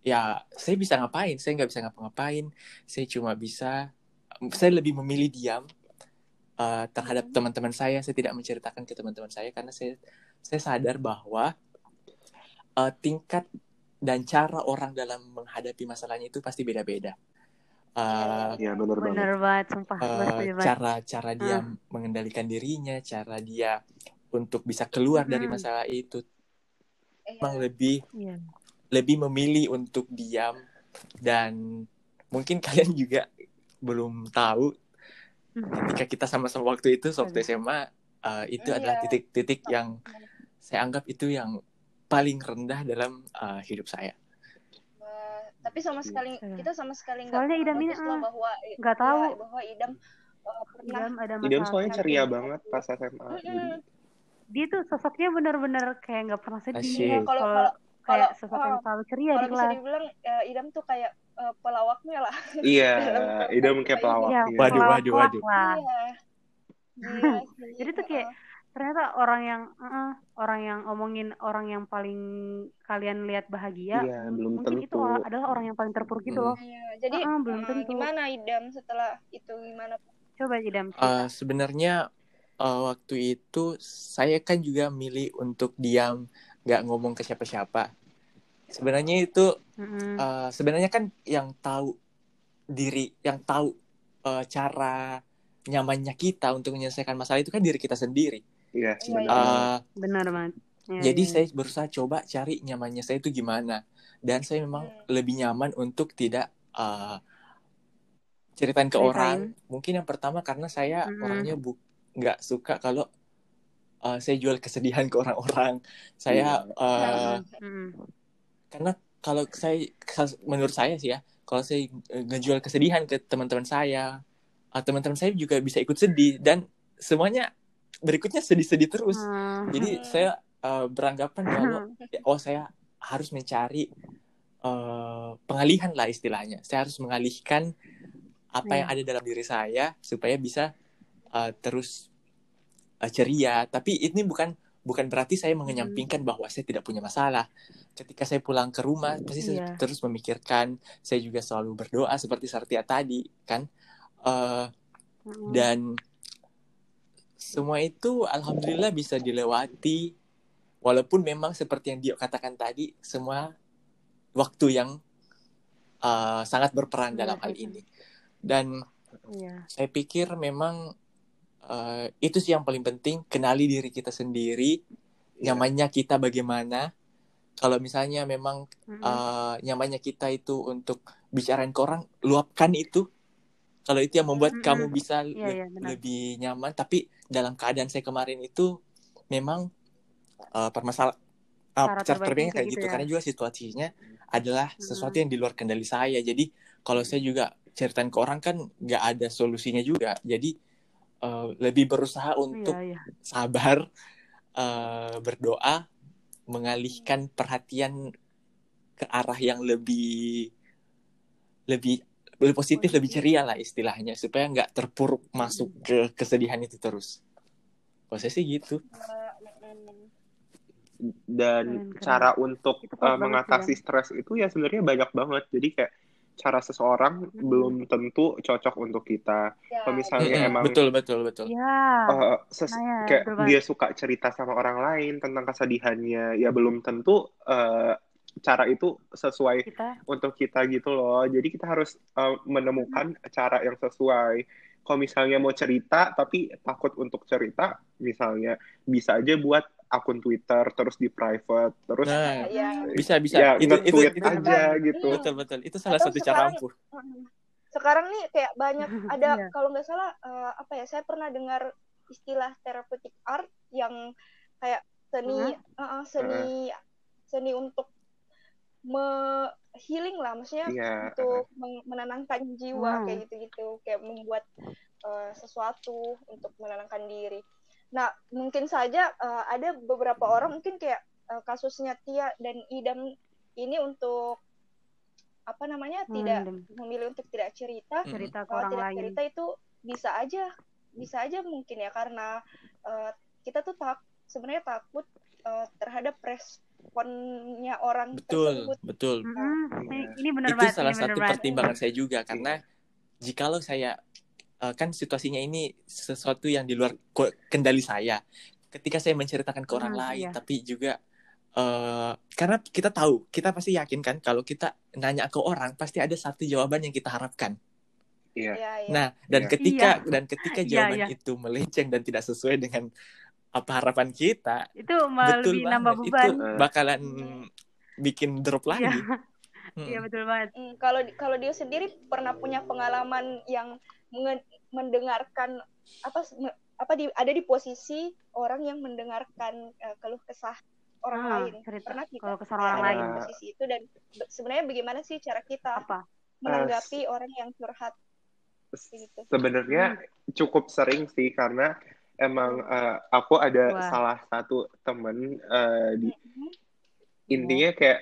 Speaker 1: ya saya bisa ngapain? Saya nggak bisa ngapa-ngapain. Saya cuma bisa saya lebih memilih diam eh, terhadap
Speaker 2: Hmm.
Speaker 1: teman-teman saya. Saya tidak menceritakan ke teman-teman saya karena saya saya sadar bahwa eh, tingkat dan cara orang dalam menghadapi masalahnya itu pasti beda-beda. Eh,
Speaker 4: Iya benar banget.
Speaker 3: Bener banget, sumpah. Gue
Speaker 1: eh, cara cara dia
Speaker 3: Hmm.
Speaker 1: mengendalikan dirinya, cara dia untuk bisa keluar dari
Speaker 3: Hmm.
Speaker 1: masalah itu
Speaker 2: Iya.
Speaker 1: memang lebih
Speaker 3: Iya.
Speaker 1: lebih memilih untuk diam dan mungkin kalian juga belum tahu
Speaker 3: Hmm.
Speaker 1: ketika kita sama-sama waktu itu waktu. SMA uh, itu
Speaker 2: Iya.
Speaker 1: adalah titik-titik yang saya anggap itu yang paling rendah dalam uh, hidup saya.
Speaker 2: Wah, tapi sama sekali
Speaker 3: Iya.
Speaker 2: kita sama sekali nggak
Speaker 3: Soalnya Idam ini, eh,
Speaker 2: bahwa
Speaker 3: nggak tahu.
Speaker 2: ya, bahwa Idam uh, pernah
Speaker 3: Idam ada
Speaker 4: Idam
Speaker 3: masalah
Speaker 4: soalnya
Speaker 3: kayak
Speaker 4: ceria
Speaker 3: gitu.
Speaker 4: banget pas SMA.
Speaker 2: Mm-mm.
Speaker 4: Jadi,
Speaker 3: Dia tuh sosoknya bener-bener kayak nggak pernah sedih.
Speaker 2: Iya, kalau
Speaker 3: Kalau
Speaker 2: kalau
Speaker 3: kayak
Speaker 2: kalau-
Speaker 3: sosok yang selalu ceria
Speaker 2: kalau
Speaker 3: di
Speaker 2: bisa
Speaker 3: kelas.
Speaker 2: dibilang uh, Idam tuh kayak uh, pelawaknya lah.
Speaker 4: iya, Idam kayak
Speaker 2: ini.
Speaker 4: pelawak.
Speaker 3: Iya,
Speaker 4: iya.
Speaker 1: Waduh, waduh, waduh.
Speaker 2: Iya.
Speaker 3: Jadi tuh kayak. Ternyata orang yang eh, orang yang ngomongin orang yang paling kalian lihat bahagia
Speaker 4: Iya, belum
Speaker 3: mungkin itu
Speaker 4: tentu.
Speaker 3: or- adalah orang yang paling terpuruk gitu
Speaker 1: Hmm.
Speaker 3: loh
Speaker 2: Iya, jadi
Speaker 3: Ah, belum
Speaker 2: uh,
Speaker 3: tentu.
Speaker 2: gimana Idam setelah itu gimana?
Speaker 3: coba Idam
Speaker 1: Uh, sebenarnya uh, waktu itu saya kan juga milih untuk diam, nggak ngomong ke siapa-siapa. Sebenarnya itu
Speaker 3: Mm-mm.
Speaker 1: uh, sebenarnya kan yang tahu diri, yang tahu uh, cara nyamannya kita untuk menyelesaikan masalah itu kan diri kita sendiri.
Speaker 4: Iya,
Speaker 2: Iya,
Speaker 4: benar.
Speaker 2: iya.
Speaker 1: Uh,
Speaker 3: benar banget Ya,
Speaker 1: jadi
Speaker 3: ya.
Speaker 1: saya berusaha coba cari nyamannya saya itu gimana, dan saya memang
Speaker 2: Hmm.
Speaker 1: lebih nyaman untuk tidak uh, ceritain ke
Speaker 3: Ceritain.
Speaker 1: orang. Mungkin yang pertama karena saya
Speaker 3: Mm-mm.
Speaker 1: orangnya bu nggak suka kalau uh, saya jual kesedihan ke orang-orang. Saya uh,
Speaker 3: Mm-mm.
Speaker 1: karena kalau saya menurut saya sih ya, kalau saya uh, ngejual kesedihan ke teman-teman saya, uh, teman-teman saya juga bisa ikut sedih dan semuanya berikutnya sedih-sedih terus.
Speaker 3: Hmm.
Speaker 1: Jadi saya uh, beranggapan bahwa ya, oh saya harus mencari uh, pengalihan lah istilahnya. Saya harus mengalihkan apa yang
Speaker 3: Iya.
Speaker 1: ada dalam diri saya supaya bisa uh, terus uh, ceria. Tapi ini bukan bukan berarti saya mengenyampingkan bahwa saya tidak punya masalah. Ketika saya pulang ke rumah pasti saya
Speaker 3: Iya.
Speaker 1: terus memikirkan. Saya juga selalu berdoa seperti Sartia tadi kan. Uh, dan semua itu alhamdulillah bisa dilewati walaupun memang seperti yang dia katakan tadi semua waktu yang uh, sangat berperan
Speaker 3: Iya,
Speaker 1: dalam hal
Speaker 3: iya.
Speaker 1: ini dan
Speaker 3: Iya.
Speaker 1: saya pikir memang uh, itu sih yang paling penting kenali diri kita sendiri
Speaker 4: Iya.
Speaker 1: nyamannya kita bagaimana kalau misalnya memang
Speaker 3: Mm-mm.
Speaker 1: uh, nyamannya kita itu untuk bicarain ke orang luapkan itu kalau itu yang membuat
Speaker 3: Mm-mm.
Speaker 1: kamu bisa
Speaker 3: Iya,
Speaker 1: le-
Speaker 3: iya, benar.
Speaker 1: lebih nyaman tapi dalam keadaan saya kemarin itu memang uh, permasalahan
Speaker 3: Cara
Speaker 1: cara
Speaker 3: terbaiknya
Speaker 1: terbaiknya
Speaker 3: kayak gitu
Speaker 1: gitu
Speaker 3: ya.
Speaker 1: karena juga situasinya adalah sesuatu
Speaker 3: Mm-mm.
Speaker 1: yang di luar kendali saya jadi kalau saya juga ceritain ke orang kan nggak ada solusinya juga jadi uh, lebih berusaha untuk
Speaker 3: Iya, iya.
Speaker 1: sabar uh, berdoa mengalihkan perhatian ke arah yang lebih lebih lebih positif lebih ceria lah istilahnya supaya nggak terpuruk masuk ke kesedihan itu terus. Kalau saya sih gitu.
Speaker 4: Dan
Speaker 3: Keren, keren.
Speaker 4: cara untuk uh, mengatasi stres itu ya sebenarnya banyak banget. Jadi kayak cara seseorang
Speaker 3: Mm-mm.
Speaker 4: belum tentu cocok untuk kita.
Speaker 2: Ya,
Speaker 4: kalau misalnya
Speaker 1: Mm-mm,
Speaker 4: emang
Speaker 1: betul betul betul.
Speaker 3: Ya,
Speaker 4: uh, ses-
Speaker 3: nah ya,
Speaker 4: kayak
Speaker 3: betul
Speaker 4: dia suka cerita sama orang lain tentang kesedihannya ya belum tentu uh, cara itu sesuai
Speaker 3: kita
Speaker 4: untuk kita gitu loh jadi kita harus uh, menemukan cara yang sesuai kalau misalnya mau cerita tapi takut untuk cerita misalnya bisa aja buat akun Twitter terus di private terus
Speaker 1: nah
Speaker 2: ya.
Speaker 1: bisa bisa
Speaker 4: ya
Speaker 1: itu itu
Speaker 4: nge-tweet
Speaker 1: itu
Speaker 4: aja gitu
Speaker 2: Hmm.
Speaker 1: betul betul itu salah
Speaker 2: Atau
Speaker 1: satu cara
Speaker 2: sekarang-
Speaker 1: ampuh.
Speaker 2: Sekarang nih kayak banyak ada
Speaker 3: Iya.
Speaker 2: kalau nggak salah eh, apa ya saya pernah dengar istilah therapeutic art yang kayak seni eh, eh, seni seni untuk me healing lah maksudnya
Speaker 4: Iya.
Speaker 2: untuk menenangkan jiwa
Speaker 3: Hmm.
Speaker 2: kayak gitu-gitu kayak membuat eh, sesuatu untuk menenangkan diri. Nah mungkin saja eh, ada beberapa orang mungkin kayak eh, kasusnya Tia dan Idam ini untuk apa namanya tidak
Speaker 3: Memendam.
Speaker 2: memilih untuk tidak cerita
Speaker 1: Mm.
Speaker 3: cerita ke
Speaker 2: kalau
Speaker 3: orang
Speaker 2: tidak
Speaker 3: lain.
Speaker 2: cerita itu bisa aja bisa aja mungkin ya karena eh, kita tuh tak sebenarnya takut eh, terhadap responnya orang
Speaker 1: betul
Speaker 2: tersebut
Speaker 1: betul
Speaker 3: Mm-mm, ini,
Speaker 4: Iya.
Speaker 3: ini benar
Speaker 1: itu
Speaker 3: banget.
Speaker 1: salah
Speaker 3: ini
Speaker 1: satu
Speaker 3: banget.
Speaker 1: pertimbangan saya juga karena jikalau saya eh, kan situasinya ini sesuatu yang di luar kendali saya ketika saya menceritakan ke orang
Speaker 3: Hmm,
Speaker 1: lain
Speaker 3: iya.
Speaker 1: tapi juga eh, karena kita tahu kita pasti yakin kan kalau kita nanya ke orang pasti ada satu jawaban yang kita harapkan
Speaker 4: Iya.
Speaker 2: ya, ya.
Speaker 1: nah dan
Speaker 4: Iya.
Speaker 1: ketika dan ketika
Speaker 3: Iya,
Speaker 1: jawaban
Speaker 3: iya.
Speaker 1: itu melenceng dan tidak sesuai dengan apa harapan kita
Speaker 3: Itu malah
Speaker 1: betul
Speaker 3: lebih nambah beban.
Speaker 1: itu bakalan bikin drop lagi
Speaker 3: Iya,
Speaker 1: Hmm.
Speaker 3: iya betul banget.
Speaker 2: Hmm, kalau kalau dia sendiri pernah punya pengalaman yang mendengarkan apa apa di ada di posisi orang yang mendengarkan eh, keluh kesah orang
Speaker 3: Ah,
Speaker 2: lain
Speaker 3: cerita.
Speaker 2: pernah kita
Speaker 3: Kalau kesal
Speaker 2: ada
Speaker 3: orang lain
Speaker 2: di posisi itu dan be- sebenarnya bagaimana sih cara kita
Speaker 3: apa?
Speaker 2: menanggapi orang yang curhat gitu
Speaker 4: Sebenarnya cukup sering sih karena emang eh, aku ada
Speaker 3: Wah.
Speaker 4: salah satu temen eh, di
Speaker 2: Mhm.
Speaker 4: intinya kayak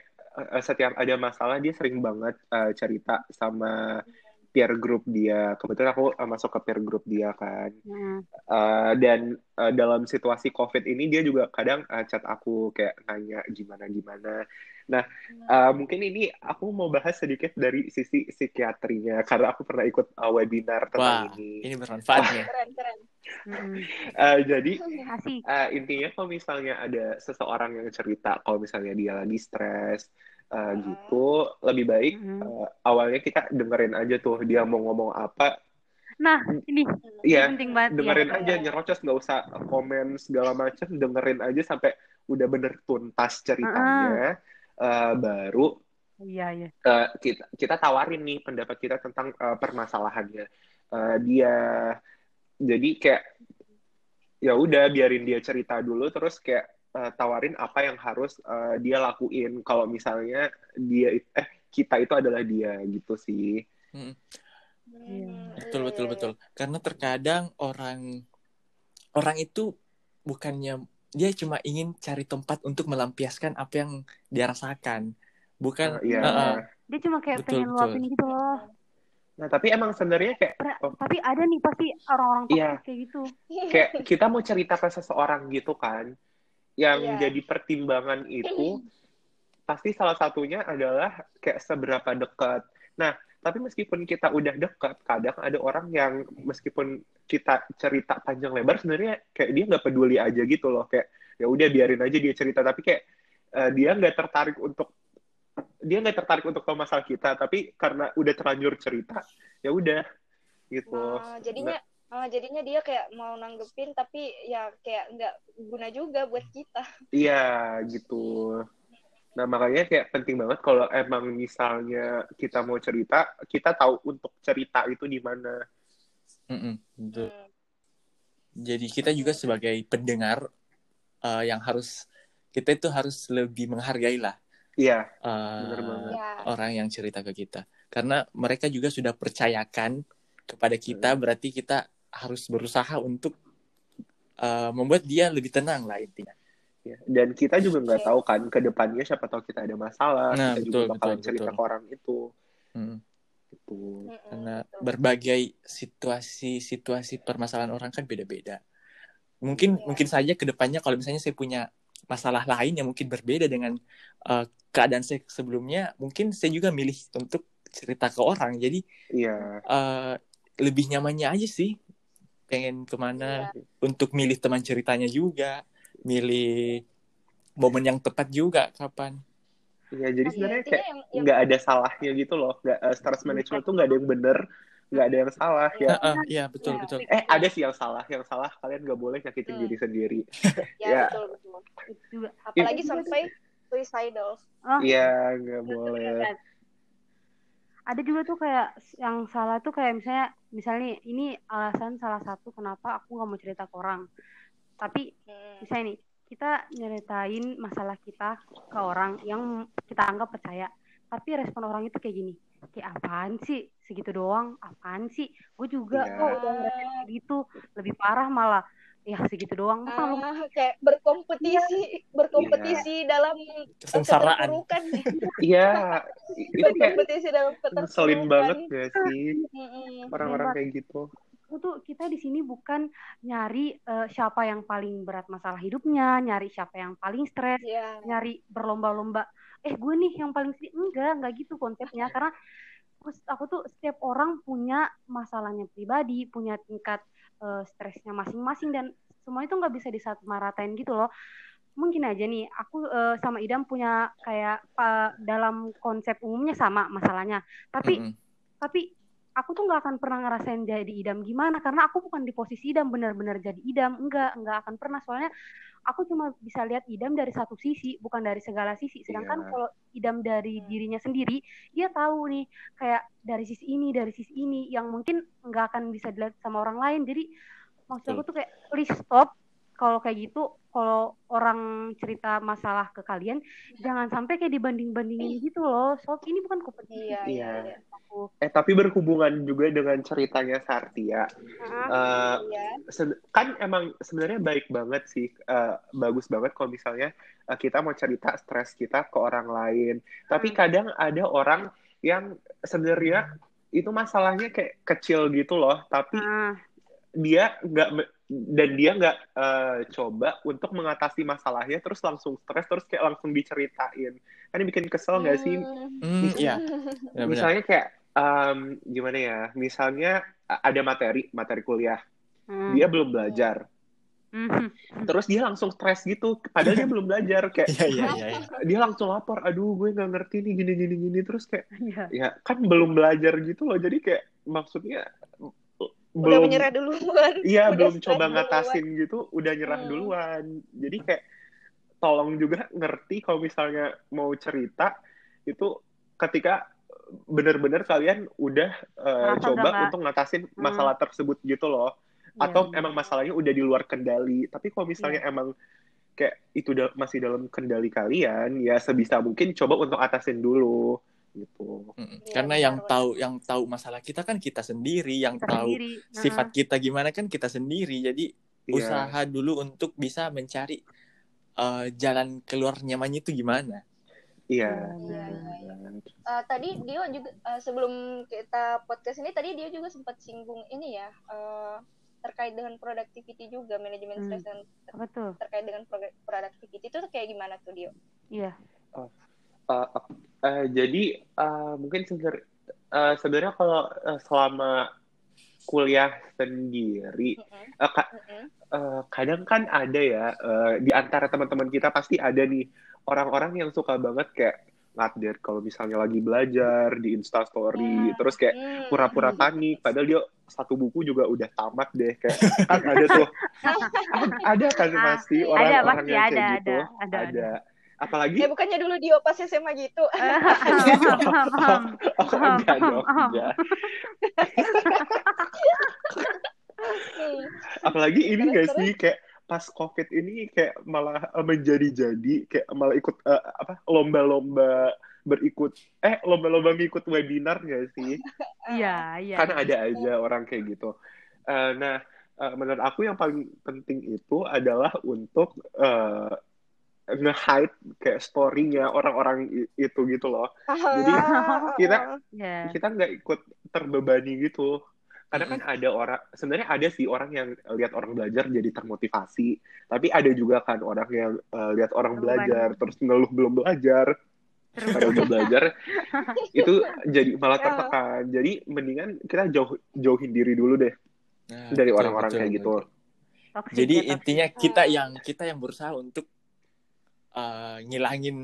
Speaker 4: eh, setiap ada masalah dia sering banget eh, cerita sama peer group dia. Kebetulan aku eh, masuk ke peer group dia kan.
Speaker 3: Hmm.
Speaker 4: Eh, dan eh, dalam situasi COVID ini dia juga kadang eh, chat aku kayak nanya gimana gimana. Nah, eh, mungkin ini aku mau bahas sedikit dari sisi psikiatrinya karena aku pernah ikut eh, webinar tentang
Speaker 1: Wah,
Speaker 4: ini.
Speaker 1: ini bermanfaat nih
Speaker 2: keren keren.
Speaker 4: Eh, jadi eh, intinya kalau misalnya ada seseorang yang cerita kalau misalnya dia lagi stres eh, gitu, lebih baik eh, awalnya kita dengerin aja tuh dia mau ngomong apa,
Speaker 3: Nah, ini
Speaker 4: Iya,
Speaker 3: penting banget. ya.
Speaker 4: dengerin
Speaker 2: Iya.
Speaker 4: aja nyerocos nggak usah komen segala macam dengerin aja sampai udah bener tuntas ceritanya Eh, baru
Speaker 3: Iya, iya.
Speaker 4: eh, kita kita tawarin nih pendapat kita tentang eh, permasalahannya. Eh, dia jadi kayak ya udah biarin dia cerita dulu terus kayak eh, tawarin apa yang harus eh, dia lakuin. Kalau misalnya dia eh kita itu adalah dia gitu sih.
Speaker 1: Hmm. Betul betul betul. Karena terkadang orang orang itu bukannya dia cuma ingin cari tempat untuk melampiaskan apa yang dia rasakan bukan
Speaker 4: Eh, iya
Speaker 1: Heeh.
Speaker 3: Dia cuma kayak
Speaker 1: Betul,
Speaker 3: pengen luapin gitu loh.
Speaker 4: nah tapi emang sebenarnya kayak
Speaker 3: Pra-
Speaker 4: Oh.
Speaker 3: Tapi ada nih pasti orang-orang
Speaker 4: Iya.
Speaker 3: kayak gitu.
Speaker 4: kayak kita mau cerita ke seseorang gitu kan yang
Speaker 2: Iya.
Speaker 4: jadi pertimbangan itu pasti salah satunya adalah kayak seberapa dekat nah tapi meskipun kita udah dekat kadang ada orang yang meskipun kita cerita panjang lebar sebenarnya kayak dia nggak peduli aja gitu loh. Kayak ya udah biarin aja dia cerita. Tapi kayak eh, dia nggak tertarik untuk dia nggak tertarik untuk tahu masalah kita. Tapi karena udah terlanjur cerita ya udah gitu.
Speaker 2: Nah, jadinya ah, jadinya dia kayak mau nanggepin tapi ya kayak nggak guna juga buat kita.
Speaker 4: Iya gitu. Nah makanya kayak penting banget kalau emang misalnya kita mau cerita, kita tahu untuk cerita itu di mana.
Speaker 1: Betul.
Speaker 2: Hmm.
Speaker 1: jadi kita juga sebagai pendengar eh, yang harus kita itu harus lebih menghargai lah
Speaker 4: Iya, Bener banget.
Speaker 2: ya
Speaker 1: orang yang cerita ke kita karena mereka juga sudah percayakan kepada kita
Speaker 4: Hmm.
Speaker 1: berarti kita harus berusaha untuk eh, membuat dia lebih tenang lah intinya
Speaker 4: ya. Dan kita juga nggak tahu kan ke depannya siapa tahu kita ada masalah,
Speaker 1: Nah,
Speaker 4: kita
Speaker 1: betul,
Speaker 4: juga bakalan
Speaker 1: betul,
Speaker 4: cerita
Speaker 1: betul.
Speaker 4: ke orang itu.
Speaker 1: Mm.
Speaker 4: Gitu.
Speaker 1: Karena berbagai situasi situasi permasalahan orang kan beda-beda mungkin
Speaker 2: Iya.
Speaker 1: mungkin saja ke depannya kalau misalnya saya punya masalah lain yang mungkin berbeda dengan eh, keadaan saya sebelumnya mungkin saya juga milih untuk cerita ke orang jadi
Speaker 4: Iya.
Speaker 1: eh, lebih nyamannya aja sih pengen ke mana
Speaker 2: Iya.
Speaker 1: untuk milih teman ceritanya juga milih momen yang tepat juga kapan
Speaker 4: Iya, jadi
Speaker 2: Iya,
Speaker 4: sebenarnya kayak nggak ada salahnya gitu loh. Nggak, eh, stress management tuh nggak ada yang bener, nggak ada yang salah ya.
Speaker 1: Iya betul
Speaker 2: Iya.
Speaker 1: betul
Speaker 4: Eh, ada sih yang salah. Yang salah kalian nggak boleh nyakitin
Speaker 2: Hmm.
Speaker 4: diri sendiri.
Speaker 2: ya,
Speaker 4: ya.
Speaker 2: betul betul.
Speaker 3: Juga.
Speaker 2: Apalagi
Speaker 3: juga
Speaker 2: sampai suicidal.
Speaker 3: Oh,
Speaker 4: Iya, nggak boleh.
Speaker 3: ada juga tuh kayak yang salah tuh kayak misalnya misalnya ini alasan salah satu kenapa aku nggak mau cerita ke orang tapi
Speaker 2: Hmm.
Speaker 3: misalnya nih kita nyeritain masalah kita ke orang yang kita anggap percaya. Tapi respon orang itu kayak gini kayak apaan sih? Segitu doang? Apaan sih? Gue juga
Speaker 4: Iya.
Speaker 3: kok udah kayak gitu. Lebih parah malah ya segitu doang. Masa lu
Speaker 2: Ah, kayak berkompetisi, berkompetisi dalam
Speaker 1: kesengsaraan.
Speaker 4: Iya, itu kayak
Speaker 2: berkompetisi dalam keterpurukan.
Speaker 4: ngeselin banget gak sih? Orang-orang kayak gitu.
Speaker 3: Aku tuh kita di sini bukan nyari eh, siapa yang paling berat masalah hidupnya, nyari siapa yang paling stres,
Speaker 2: Iya.
Speaker 3: nyari berlomba-lomba. Eh gue nih yang paling sedih. Enggak, enggak gitu konsepnya. Karena aku, aku tuh setiap orang punya masalahnya pribadi, punya tingkat eh, stresnya masing-masing dan semua itu nggak bisa disamaratakan gitu loh. Mungkin aja nih, aku eh, sama Idam punya kayak pa- dalam konsep umumnya sama masalahnya. Tapi
Speaker 1: Mm-mm.
Speaker 3: tapi aku tuh nggak akan pernah ngerasain jadi idam gimana karena aku bukan di posisi idam benar-benar jadi idam. Enggak enggak akan pernah. Soalnya aku cuma bisa lihat idam dari satu sisi bukan dari segala sisi. Sedangkan
Speaker 4: Iya.
Speaker 3: kalau idam dari dirinya sendiri dia tahu nih kayak dari sisi ini dari sisi ini yang mungkin nggak akan bisa dilihat sama orang lain. Jadi maksud aku tuh kayak please stop kalau kayak gitu kalau orang cerita masalah ke kalian jangan sampai kayak dibanding-bandingin gitu loh sob ini bukan kompetisi
Speaker 2: Iya, iya,
Speaker 4: Iya.
Speaker 2: iya.
Speaker 3: aku
Speaker 4: Eh, tapi berhubungan juga dengan ceritanya Sartia. Eh,
Speaker 2: Iya.
Speaker 4: kan emang sebenarnya baik banget sih, eh, bagus banget kalau misalnya eh, kita mau cerita stres kita ke orang lain. Tapi
Speaker 3: Hmm.
Speaker 4: kadang ada orang yang sebenarnya itu masalahnya kayak kecil gitu loh, tapi
Speaker 3: Ah,
Speaker 4: dia nggak dan dia nggak eh, coba untuk mengatasi masalahnya, terus langsung stres, terus kayak langsung diceritain. Kan ini bikin kesel nggak sih?
Speaker 2: Hmm.
Speaker 1: Hmm, iya benar-benar.
Speaker 4: Misalnya kayak em, gimana ya? Misalnya ada materi, materi kuliah,
Speaker 3: hmm.
Speaker 4: dia belum belajar.
Speaker 3: Mhm.
Speaker 4: terus dia langsung stres gitu padahal dia belum belajar kayak
Speaker 1: Iya iya iya. iya.
Speaker 4: dia langsung lapor aduh gue nggak ngerti nih gini gini gini terus kayak
Speaker 3: Iya.
Speaker 4: ya kan belum belajar gitu loh jadi kayak maksudnya
Speaker 2: Udah
Speaker 4: belum
Speaker 2: menyerah duluan.
Speaker 4: iya
Speaker 2: udah
Speaker 4: belum coba
Speaker 2: duluan.
Speaker 4: ngatasin gitu udah nyerah
Speaker 2: Hmm.
Speaker 4: duluan jadi kayak tolong juga ngerti kalau misalnya mau cerita itu ketika benar-benar kalian udah
Speaker 3: Merasa
Speaker 4: coba
Speaker 3: udah nggak-
Speaker 4: untuk ngatasin
Speaker 3: Hmm.
Speaker 4: masalah tersebut gitu loh
Speaker 3: Iya,
Speaker 4: atau
Speaker 3: benar.
Speaker 4: emang masalahnya udah di luar kendali tapi kalau misalnya
Speaker 3: Iya.
Speaker 4: emang kayak itu da- masih dalam kendali kalian ya sebisa mungkin coba untuk atasin dulu gitu
Speaker 1: Mm-mm.
Speaker 2: Iya,
Speaker 1: Karena
Speaker 2: benar,
Speaker 1: yang
Speaker 2: benar.
Speaker 1: tahu yang tahu masalah kita kan kita sendiri, yang
Speaker 3: Kita
Speaker 1: tahu
Speaker 3: sendiri.
Speaker 1: sifat kita gimana kan kita sendiri. Jadi
Speaker 4: Iya.
Speaker 1: usaha dulu untuk bisa mencari eh, jalan keluar nyamannya itu gimana.
Speaker 4: iya
Speaker 2: iya, iya. Eh, tadi Dio juga eh, sebelum kita podcast ini tadi Dio juga sempat singgung ini ya eh, terkait dengan productivity juga manajemen
Speaker 3: Hmm.
Speaker 2: stres dan
Speaker 3: Apa tuh?
Speaker 2: terkait dengan pro- productivity itu kayak gimana tuh Dio?
Speaker 3: Iya.
Speaker 4: Uh, uh, jadi uh, mungkin sebenarnya uh, sebenarnya kalau uh, selama kuliah sendiri uh, ka- uh, kadang kan ada ya uh, di antara teman-teman kita pasti ada nih orang-orang yang suka banget kayak ngupdate kalau misalnya lagi belajar di Instastory
Speaker 2: Ya.
Speaker 4: terus kayak pura-pura panik padahal dia satu buku juga udah tamat deh kayak kan ada tuh. Ada kan pasti
Speaker 3: ada,
Speaker 4: orang-orang
Speaker 3: pasti
Speaker 4: yang kayak
Speaker 3: ada,
Speaker 4: gitu.
Speaker 3: ada, ada, ada.
Speaker 4: Apalagi
Speaker 2: Eh bukannya dulu Dio pas SMA gitu?
Speaker 4: oh, enggak dong enggak apalagi ini
Speaker 2: terus?
Speaker 4: sih kayak pas covid ini kayak malah eh, menjadi-jadi kayak malah ikut eh, apa lomba-lomba berikut eh lomba-lomba ngikut webinar gak sih
Speaker 3: Iya, iya.
Speaker 4: kan ada aja orang kayak gitu Eh, nah eh, menurut aku yang paling penting itu adalah untuk eh, nge-hide kayak story-nya orang-orang itu gitu loh. Jadi,
Speaker 2: Ah,
Speaker 4: kita-
Speaker 3: Iya.
Speaker 4: kita nggak ikut terbebani gitu. Karena kan ada orang, sebenarnya ada sih orang yang lihat orang belajar jadi termotivasi, tapi ada juga kan orang yang uh, lihat orang belajar terus ngeluh belum belajar, pada udah belajar itu jadi malah
Speaker 2: Ya.
Speaker 4: tertekan. Jadi mendingan kita jauh jauhin diri dulu deh.
Speaker 1: Nah,
Speaker 4: dari orang-orang
Speaker 1: betul,
Speaker 4: kayak gitu.
Speaker 3: Toxic
Speaker 1: Jadi
Speaker 3: ya,
Speaker 1: intinya kita yang kita yang berusaha untuk uh, ngilangin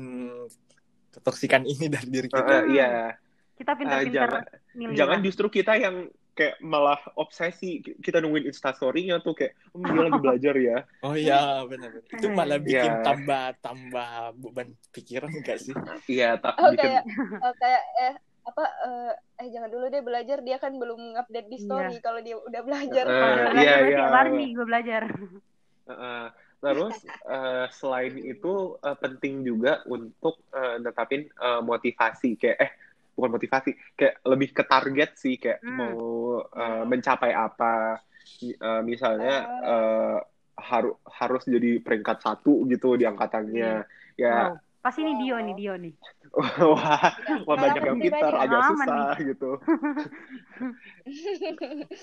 Speaker 1: ketoksikan ini dari diri kita.
Speaker 4: eh, Iya,
Speaker 3: kita pintar-pintar
Speaker 4: jangan
Speaker 3: milih
Speaker 4: jangan
Speaker 3: lah.
Speaker 4: justru kita yang kayak malah obsesi kita nungguin instastory-nya tuh kayak "Hmm, dia lagi belajar ya.
Speaker 1: Oh iya benar. Itu malah bikin
Speaker 4: Iya.
Speaker 1: tambah tambah beban pikiran enggak sih?
Speaker 4: Iya, tak
Speaker 2: Oh
Speaker 4: bikin
Speaker 2: kayak oh, kayak eh apa eh, eh jangan dulu deh belajar dia kan belum update di
Speaker 3: Iya.
Speaker 2: story kalau dia udah belajar.
Speaker 4: Iya, iya.
Speaker 3: tiap hari nih gue belajar.
Speaker 4: Heeh. Terus eh, selain itu eh, penting juga untuk eh, netapin eh, motivasi. Kayak eh bukan motivasi kayak lebih ke target sih. Kayak
Speaker 3: Hmm.
Speaker 4: mau eh, mencapai apa. Eh, misalnya eh, haru- harus jadi peringkat satu gitu di angkatannya. Ya.
Speaker 3: Wow. Pasti ini Dio nih, Dio nih.
Speaker 4: wah wah banyak yang pintar agak susah gitu.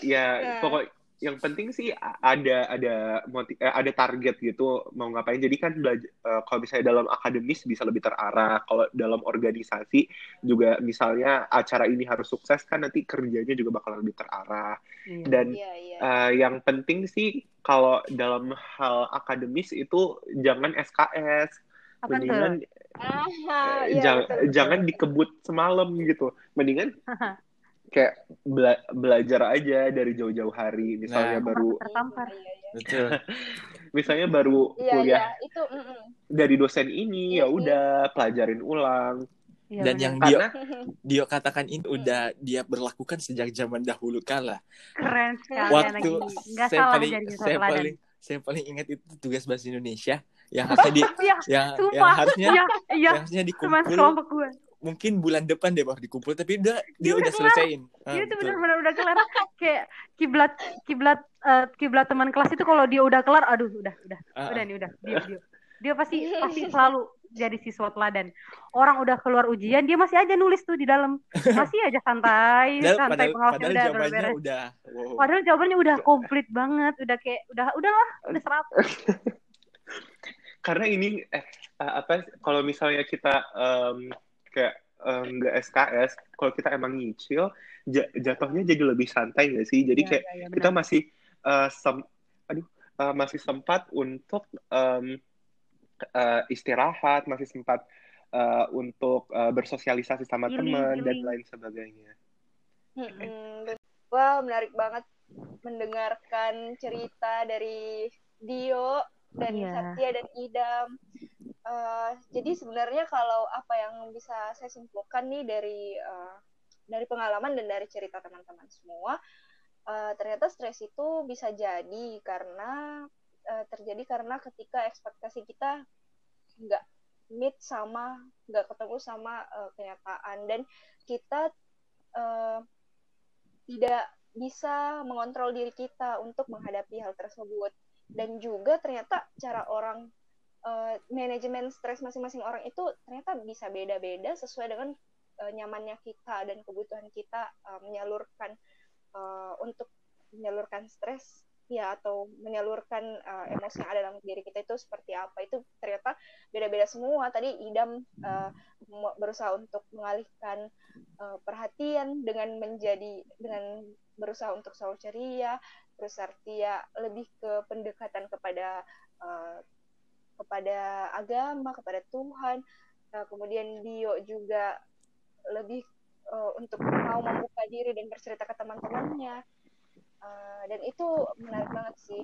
Speaker 4: Ya
Speaker 2: Nah.
Speaker 4: pokok yang penting sih ada ada moti- eh, ada target gitu mau ngapain jadi kan belajar kalau misalnya dalam akademis bisa lebih terarah kalau dalam organisasi juga misalnya acara ini harus sukses kan nanti kerjanya juga bakal lebih terarah
Speaker 3: Iya.
Speaker 4: dan
Speaker 2: Iya iya.
Speaker 4: eh, yang penting sih kalau dalam hal akademis itu jangan SKS
Speaker 3: Apa
Speaker 4: mendingan
Speaker 2: Ah,
Speaker 4: eh,
Speaker 2: iya,
Speaker 4: jang-
Speaker 2: betul, betul.
Speaker 4: jangan dikebut semalam gitu mendingan kayak bela- belajar aja dari jauh-jauh hari misalnya
Speaker 1: Nah.
Speaker 4: baru
Speaker 3: Tertampar.
Speaker 2: Iya, iya.
Speaker 1: Betul.
Speaker 4: misalnya baru
Speaker 2: Iya,
Speaker 4: kuliah
Speaker 2: iya, itu mm-mm.
Speaker 4: dari dosen ini
Speaker 2: Iya
Speaker 4: ya
Speaker 2: sih.
Speaker 4: udah pelajarin ulang
Speaker 3: Iya,
Speaker 1: Dan yang
Speaker 4: karena
Speaker 1: Dio katakan ini udah dia berlakukan sejak zaman dahulu kala.
Speaker 3: keren sekali
Speaker 1: Waktu.
Speaker 3: Nggak
Speaker 1: saya
Speaker 3: salah
Speaker 1: paling saya paling saya paling ingat itu tugas bahasa Indonesia yang harusnya di
Speaker 3: Iya,
Speaker 1: yang yang harusnya
Speaker 3: Iya, iya.
Speaker 1: yang harusnya dikumpul. Mungkin bulan depan deh baru dikumpul tapi udah dia,
Speaker 3: Dia
Speaker 1: udah
Speaker 3: udah kelar.
Speaker 1: selesaiin. Ah,
Speaker 3: Dia tuh benar-benar udah kelar kayak kiblat kiblat eh, kiblat teman kelas itu kalau dia udah kelar, aduh udah udah
Speaker 1: Ah,
Speaker 3: udah nih udah dia dia dia pasti pasti selalu jadi siswa teladan. Orang udah keluar ujian, dia masih aja nulis tuh di dalam. Masih aja santai,
Speaker 1: Padahal,
Speaker 3: santai pengawasnya
Speaker 1: padahal
Speaker 3: udah
Speaker 1: jawabannya
Speaker 3: beres.
Speaker 1: udah wow.
Speaker 3: Padahal jawabannya udah komplit banget, udah kayak udah udahlah, udah serap.
Speaker 4: karena ini eh, eh, apa kalau misalnya kita em, kayak em, nggak SKS kalau kita emang nyicil ja- jatuhnya jadi lebih santai nggak sih jadi
Speaker 3: Iya,
Speaker 4: kayak
Speaker 3: iya, iya,
Speaker 4: kita masih eh, sem- aduh eh, masih sempat untuk em, eh, istirahat masih sempat eh, untuk eh, bersosialisasi sama
Speaker 3: Healing,
Speaker 4: teman dan lain sebagainya
Speaker 2: Mm-mm. Wah, menarik banget mendengarkan cerita dari Dio dan
Speaker 3: Iya.
Speaker 2: Satya dan Idam. Eh, jadi sebenarnya kalau apa yang bisa saya simpulkan nih dari eh, dari pengalaman dan dari cerita teman-teman semua, eh, ternyata stres itu bisa jadi karena eh, terjadi karena ketika ekspektasi kita nggak meet sama nggak ketemu sama eh, kenyataan. Dan kita eh, tidak bisa mengontrol diri kita untuk menghadapi hal tersebut. Dan juga ternyata cara orang eh, manajemen stres masing-masing orang itu ternyata bisa beda-beda sesuai dengan eh, nyamannya kita dan kebutuhan kita eh, menyalurkan eh, untuk menyalurkan stres ya atau menyalurkan eh, emosi yang ada dalam diri kita itu seperti apa. Itu ternyata beda-beda semua. Tadi idam me- berusaha untuk mengalihkan eh, perhatian dengan menjadi dengan berusaha untuk selalu ceria terus Sartia lebih ke pendekatan kepada eh, kepada agama kepada Tuhan. Nah, kemudian Dio juga lebih eh, untuk mau membuka diri dan bercerita ke teman-temannya. Eh, dan itu menarik banget sih.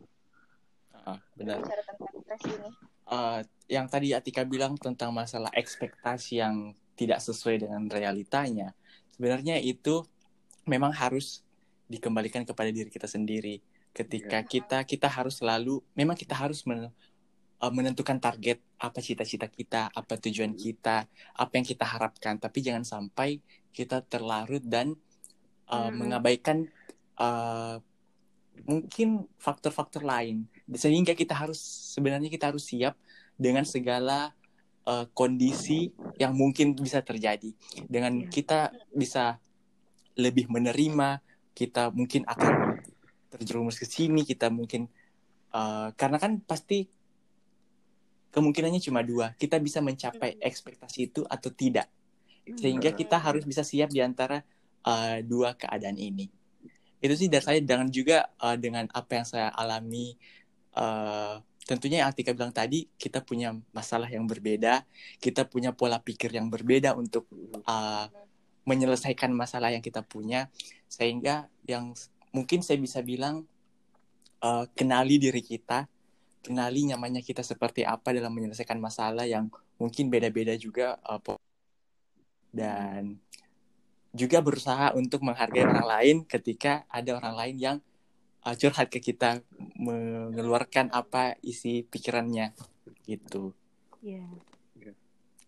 Speaker 1: Ah, benar.
Speaker 2: bicara tentang stres ini.
Speaker 1: Eh, yang tadi Atika bilang tentang masalah ekspektasi yang tidak sesuai dengan realitanya, sebenarnya itu memang harus dikembalikan kepada diri kita sendiri. Ketika kita kita harus selalu, memang kita harus men- eh, menentukan target apa cita-cita kita, apa tujuan kita, apa yang kita harapkan. Tapi jangan sampai kita terlarut dan eh,
Speaker 3: Mm-mm.
Speaker 1: mengabaikan eh, mungkin faktor-faktor lain sehingga kita harus sebenarnya kita harus siap dengan segala eh, kondisi yang mungkin bisa terjadi dengan
Speaker 3: Iya.
Speaker 1: kita bisa lebih menerima kita mungkin akan terjerumus ke sini kita mungkin uh, karena kan pasti kemungkinannya cuma dua. Kita bisa mencapai ekspektasi itu atau tidak. Sehingga kita harus bisa siap di antara uh, dua keadaan ini. Itu sih dari saya dengan juga uh, dengan apa yang saya alami uh, tentunya yang Atika bilang tadi kita punya masalah yang berbeda kita punya pola pikir yang berbeda untuk uh, menyelesaikan masalah yang kita punya. Sehingga yang mungkin saya bisa bilang uh, kenali diri kita kenali nyamannya kita seperti apa dalam menyelesaikan masalah yang mungkin beda-beda juga uh, dan juga berusaha untuk menghargai orang lain ketika ada orang lain yang uh, curhat ke kita mengeluarkan apa isi pikirannya gitu.
Speaker 3: Iya.
Speaker 1: Yeah.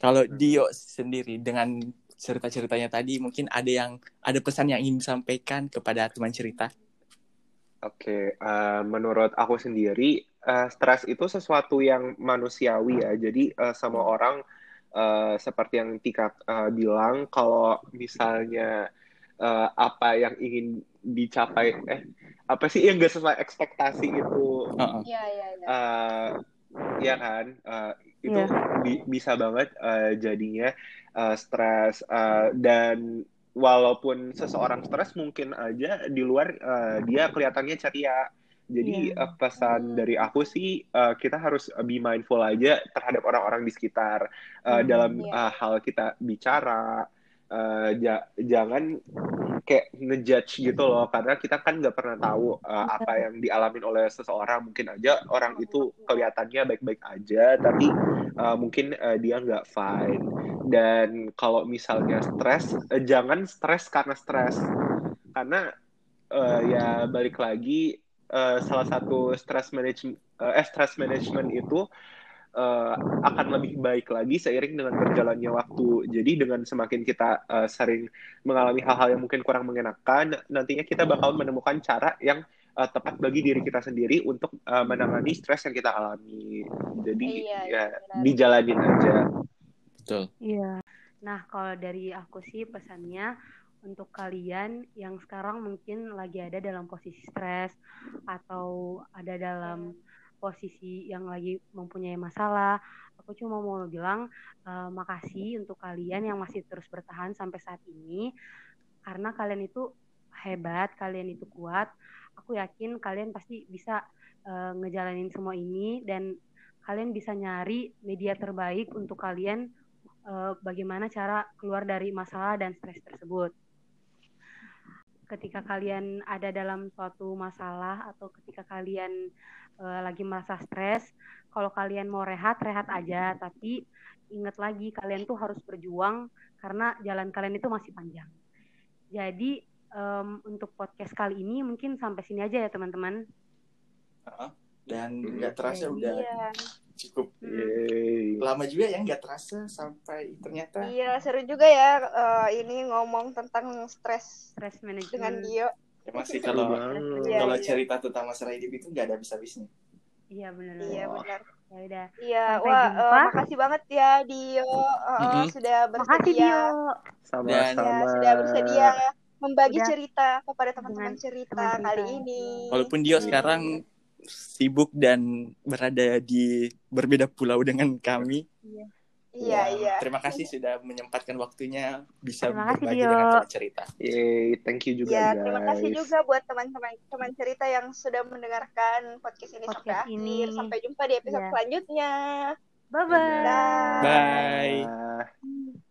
Speaker 1: Kalau Dio sendiri dengan cerita-ceritanya tadi mungkin ada yang ada pesan yang ingin disampaikan kepada teman cerita.
Speaker 4: Oke, okay, uh, menurut aku sendiri uh, stres itu sesuatu yang manusiawi ya. Jadi uh, semua orang uh, seperti yang Tika uh, bilang kalau misalnya uh, apa yang ingin dicapai eh apa sih yang gak sesuai ekspektasi itu
Speaker 2: Iya iya iya.
Speaker 4: ya kan uh, itu yeah. bi bisa banget uh, jadinya uh, stres uh, dan walaupun seseorang stres mungkin aja di luar uh, dia kelihatannya ceria jadi yeah. uh, pesan dari aku sih uh, kita harus be mindful aja terhadap orang-orang di sekitar. Uh, mm, dalam yeah. uh, hal kita bicara uh, ja jangan kayak ngejudge gitu loh. Karena kita kan nggak pernah tahu uh, apa yang dialami oleh seseorang. Mungkin aja orang itu kelihatannya baik-baik aja tapi uh, mungkin uh, dia nggak fine. Dan kalau misalnya stres uh, jangan stres karena stres. Karena uh, ya balik lagi uh, salah satu stress management uh, eh, stress management itu uh, akan lebih baik lagi seiring dengan berjalannya waktu. Jadi dengan semakin kita uh, sering mengalami hal-hal yang mungkin kurang mengenakan, nantinya kita bakal menemukan cara yang uh, tepat bagi diri kita sendiri untuk uh, menangani stres yang kita alami. Jadi iya, ya iya, dijalanin aja.
Speaker 1: Betul.
Speaker 3: Iya. Nah, kalau dari aku sih pesannya untuk kalian yang sekarang mungkin lagi ada dalam posisi stres atau ada dalam posisi yang lagi mempunyai masalah, aku cuma mau bilang uh, makasih untuk kalian yang masih terus bertahan sampai saat ini karena kalian itu hebat, kalian itu kuat. Aku yakin kalian pasti bisa uh, ngejalanin semua ini dan kalian bisa nyari media terbaik untuk kalian uh, bagaimana cara keluar dari masalah dan stres tersebut ketika kalian ada dalam suatu masalah atau ketika kalian uh, lagi merasa stres, kalau kalian mau rehat, rehat aja. Tapi ingat lagi, kalian tuh harus berjuang karena jalan kalian itu masih panjang. Jadi um, untuk podcast kali ini mungkin sampai sini aja ya teman-teman.
Speaker 1: Dan nggak terasa udah iya cukup. Yeay. lama juga ya nggak terasa sampai ternyata.
Speaker 2: Iya seru juga ya uh, ini ngomong tentang stres
Speaker 3: stres manajemen
Speaker 2: dengan Dio.
Speaker 1: Ya, masih kalau iya, kalau iya. cerita tentang masalah hidup itu nggak ada habis-habisnya.
Speaker 3: Iya benar
Speaker 2: iya benar
Speaker 3: ya udah.
Speaker 2: Iya wah uh, makasih banget ya Dio uh, mm-hmm. sudah bersedia makasih, Dio.
Speaker 4: sama-sama. Ya,
Speaker 2: sudah bersedia membagi udah. cerita kepada teman-teman cerita teman kali ini.
Speaker 1: Walaupun Dio sekarang sibuk dan berada di berbeda pulau dengan kami.
Speaker 2: Iya. Iya, iya.
Speaker 1: Terima kasih sudah menyempatkan waktunya bisa terima berbagi kasih, dengan teman cerita.
Speaker 4: Yeay, thank you juga
Speaker 2: ya,
Speaker 4: guys.
Speaker 2: terima kasih juga buat teman-teman teman cerita yang sudah mendengarkan podcast ini podcast sampai ini. akhir. Sampai jumpa di episode yeah. selanjutnya.
Speaker 3: Bye-bye.
Speaker 1: Bye. Bye.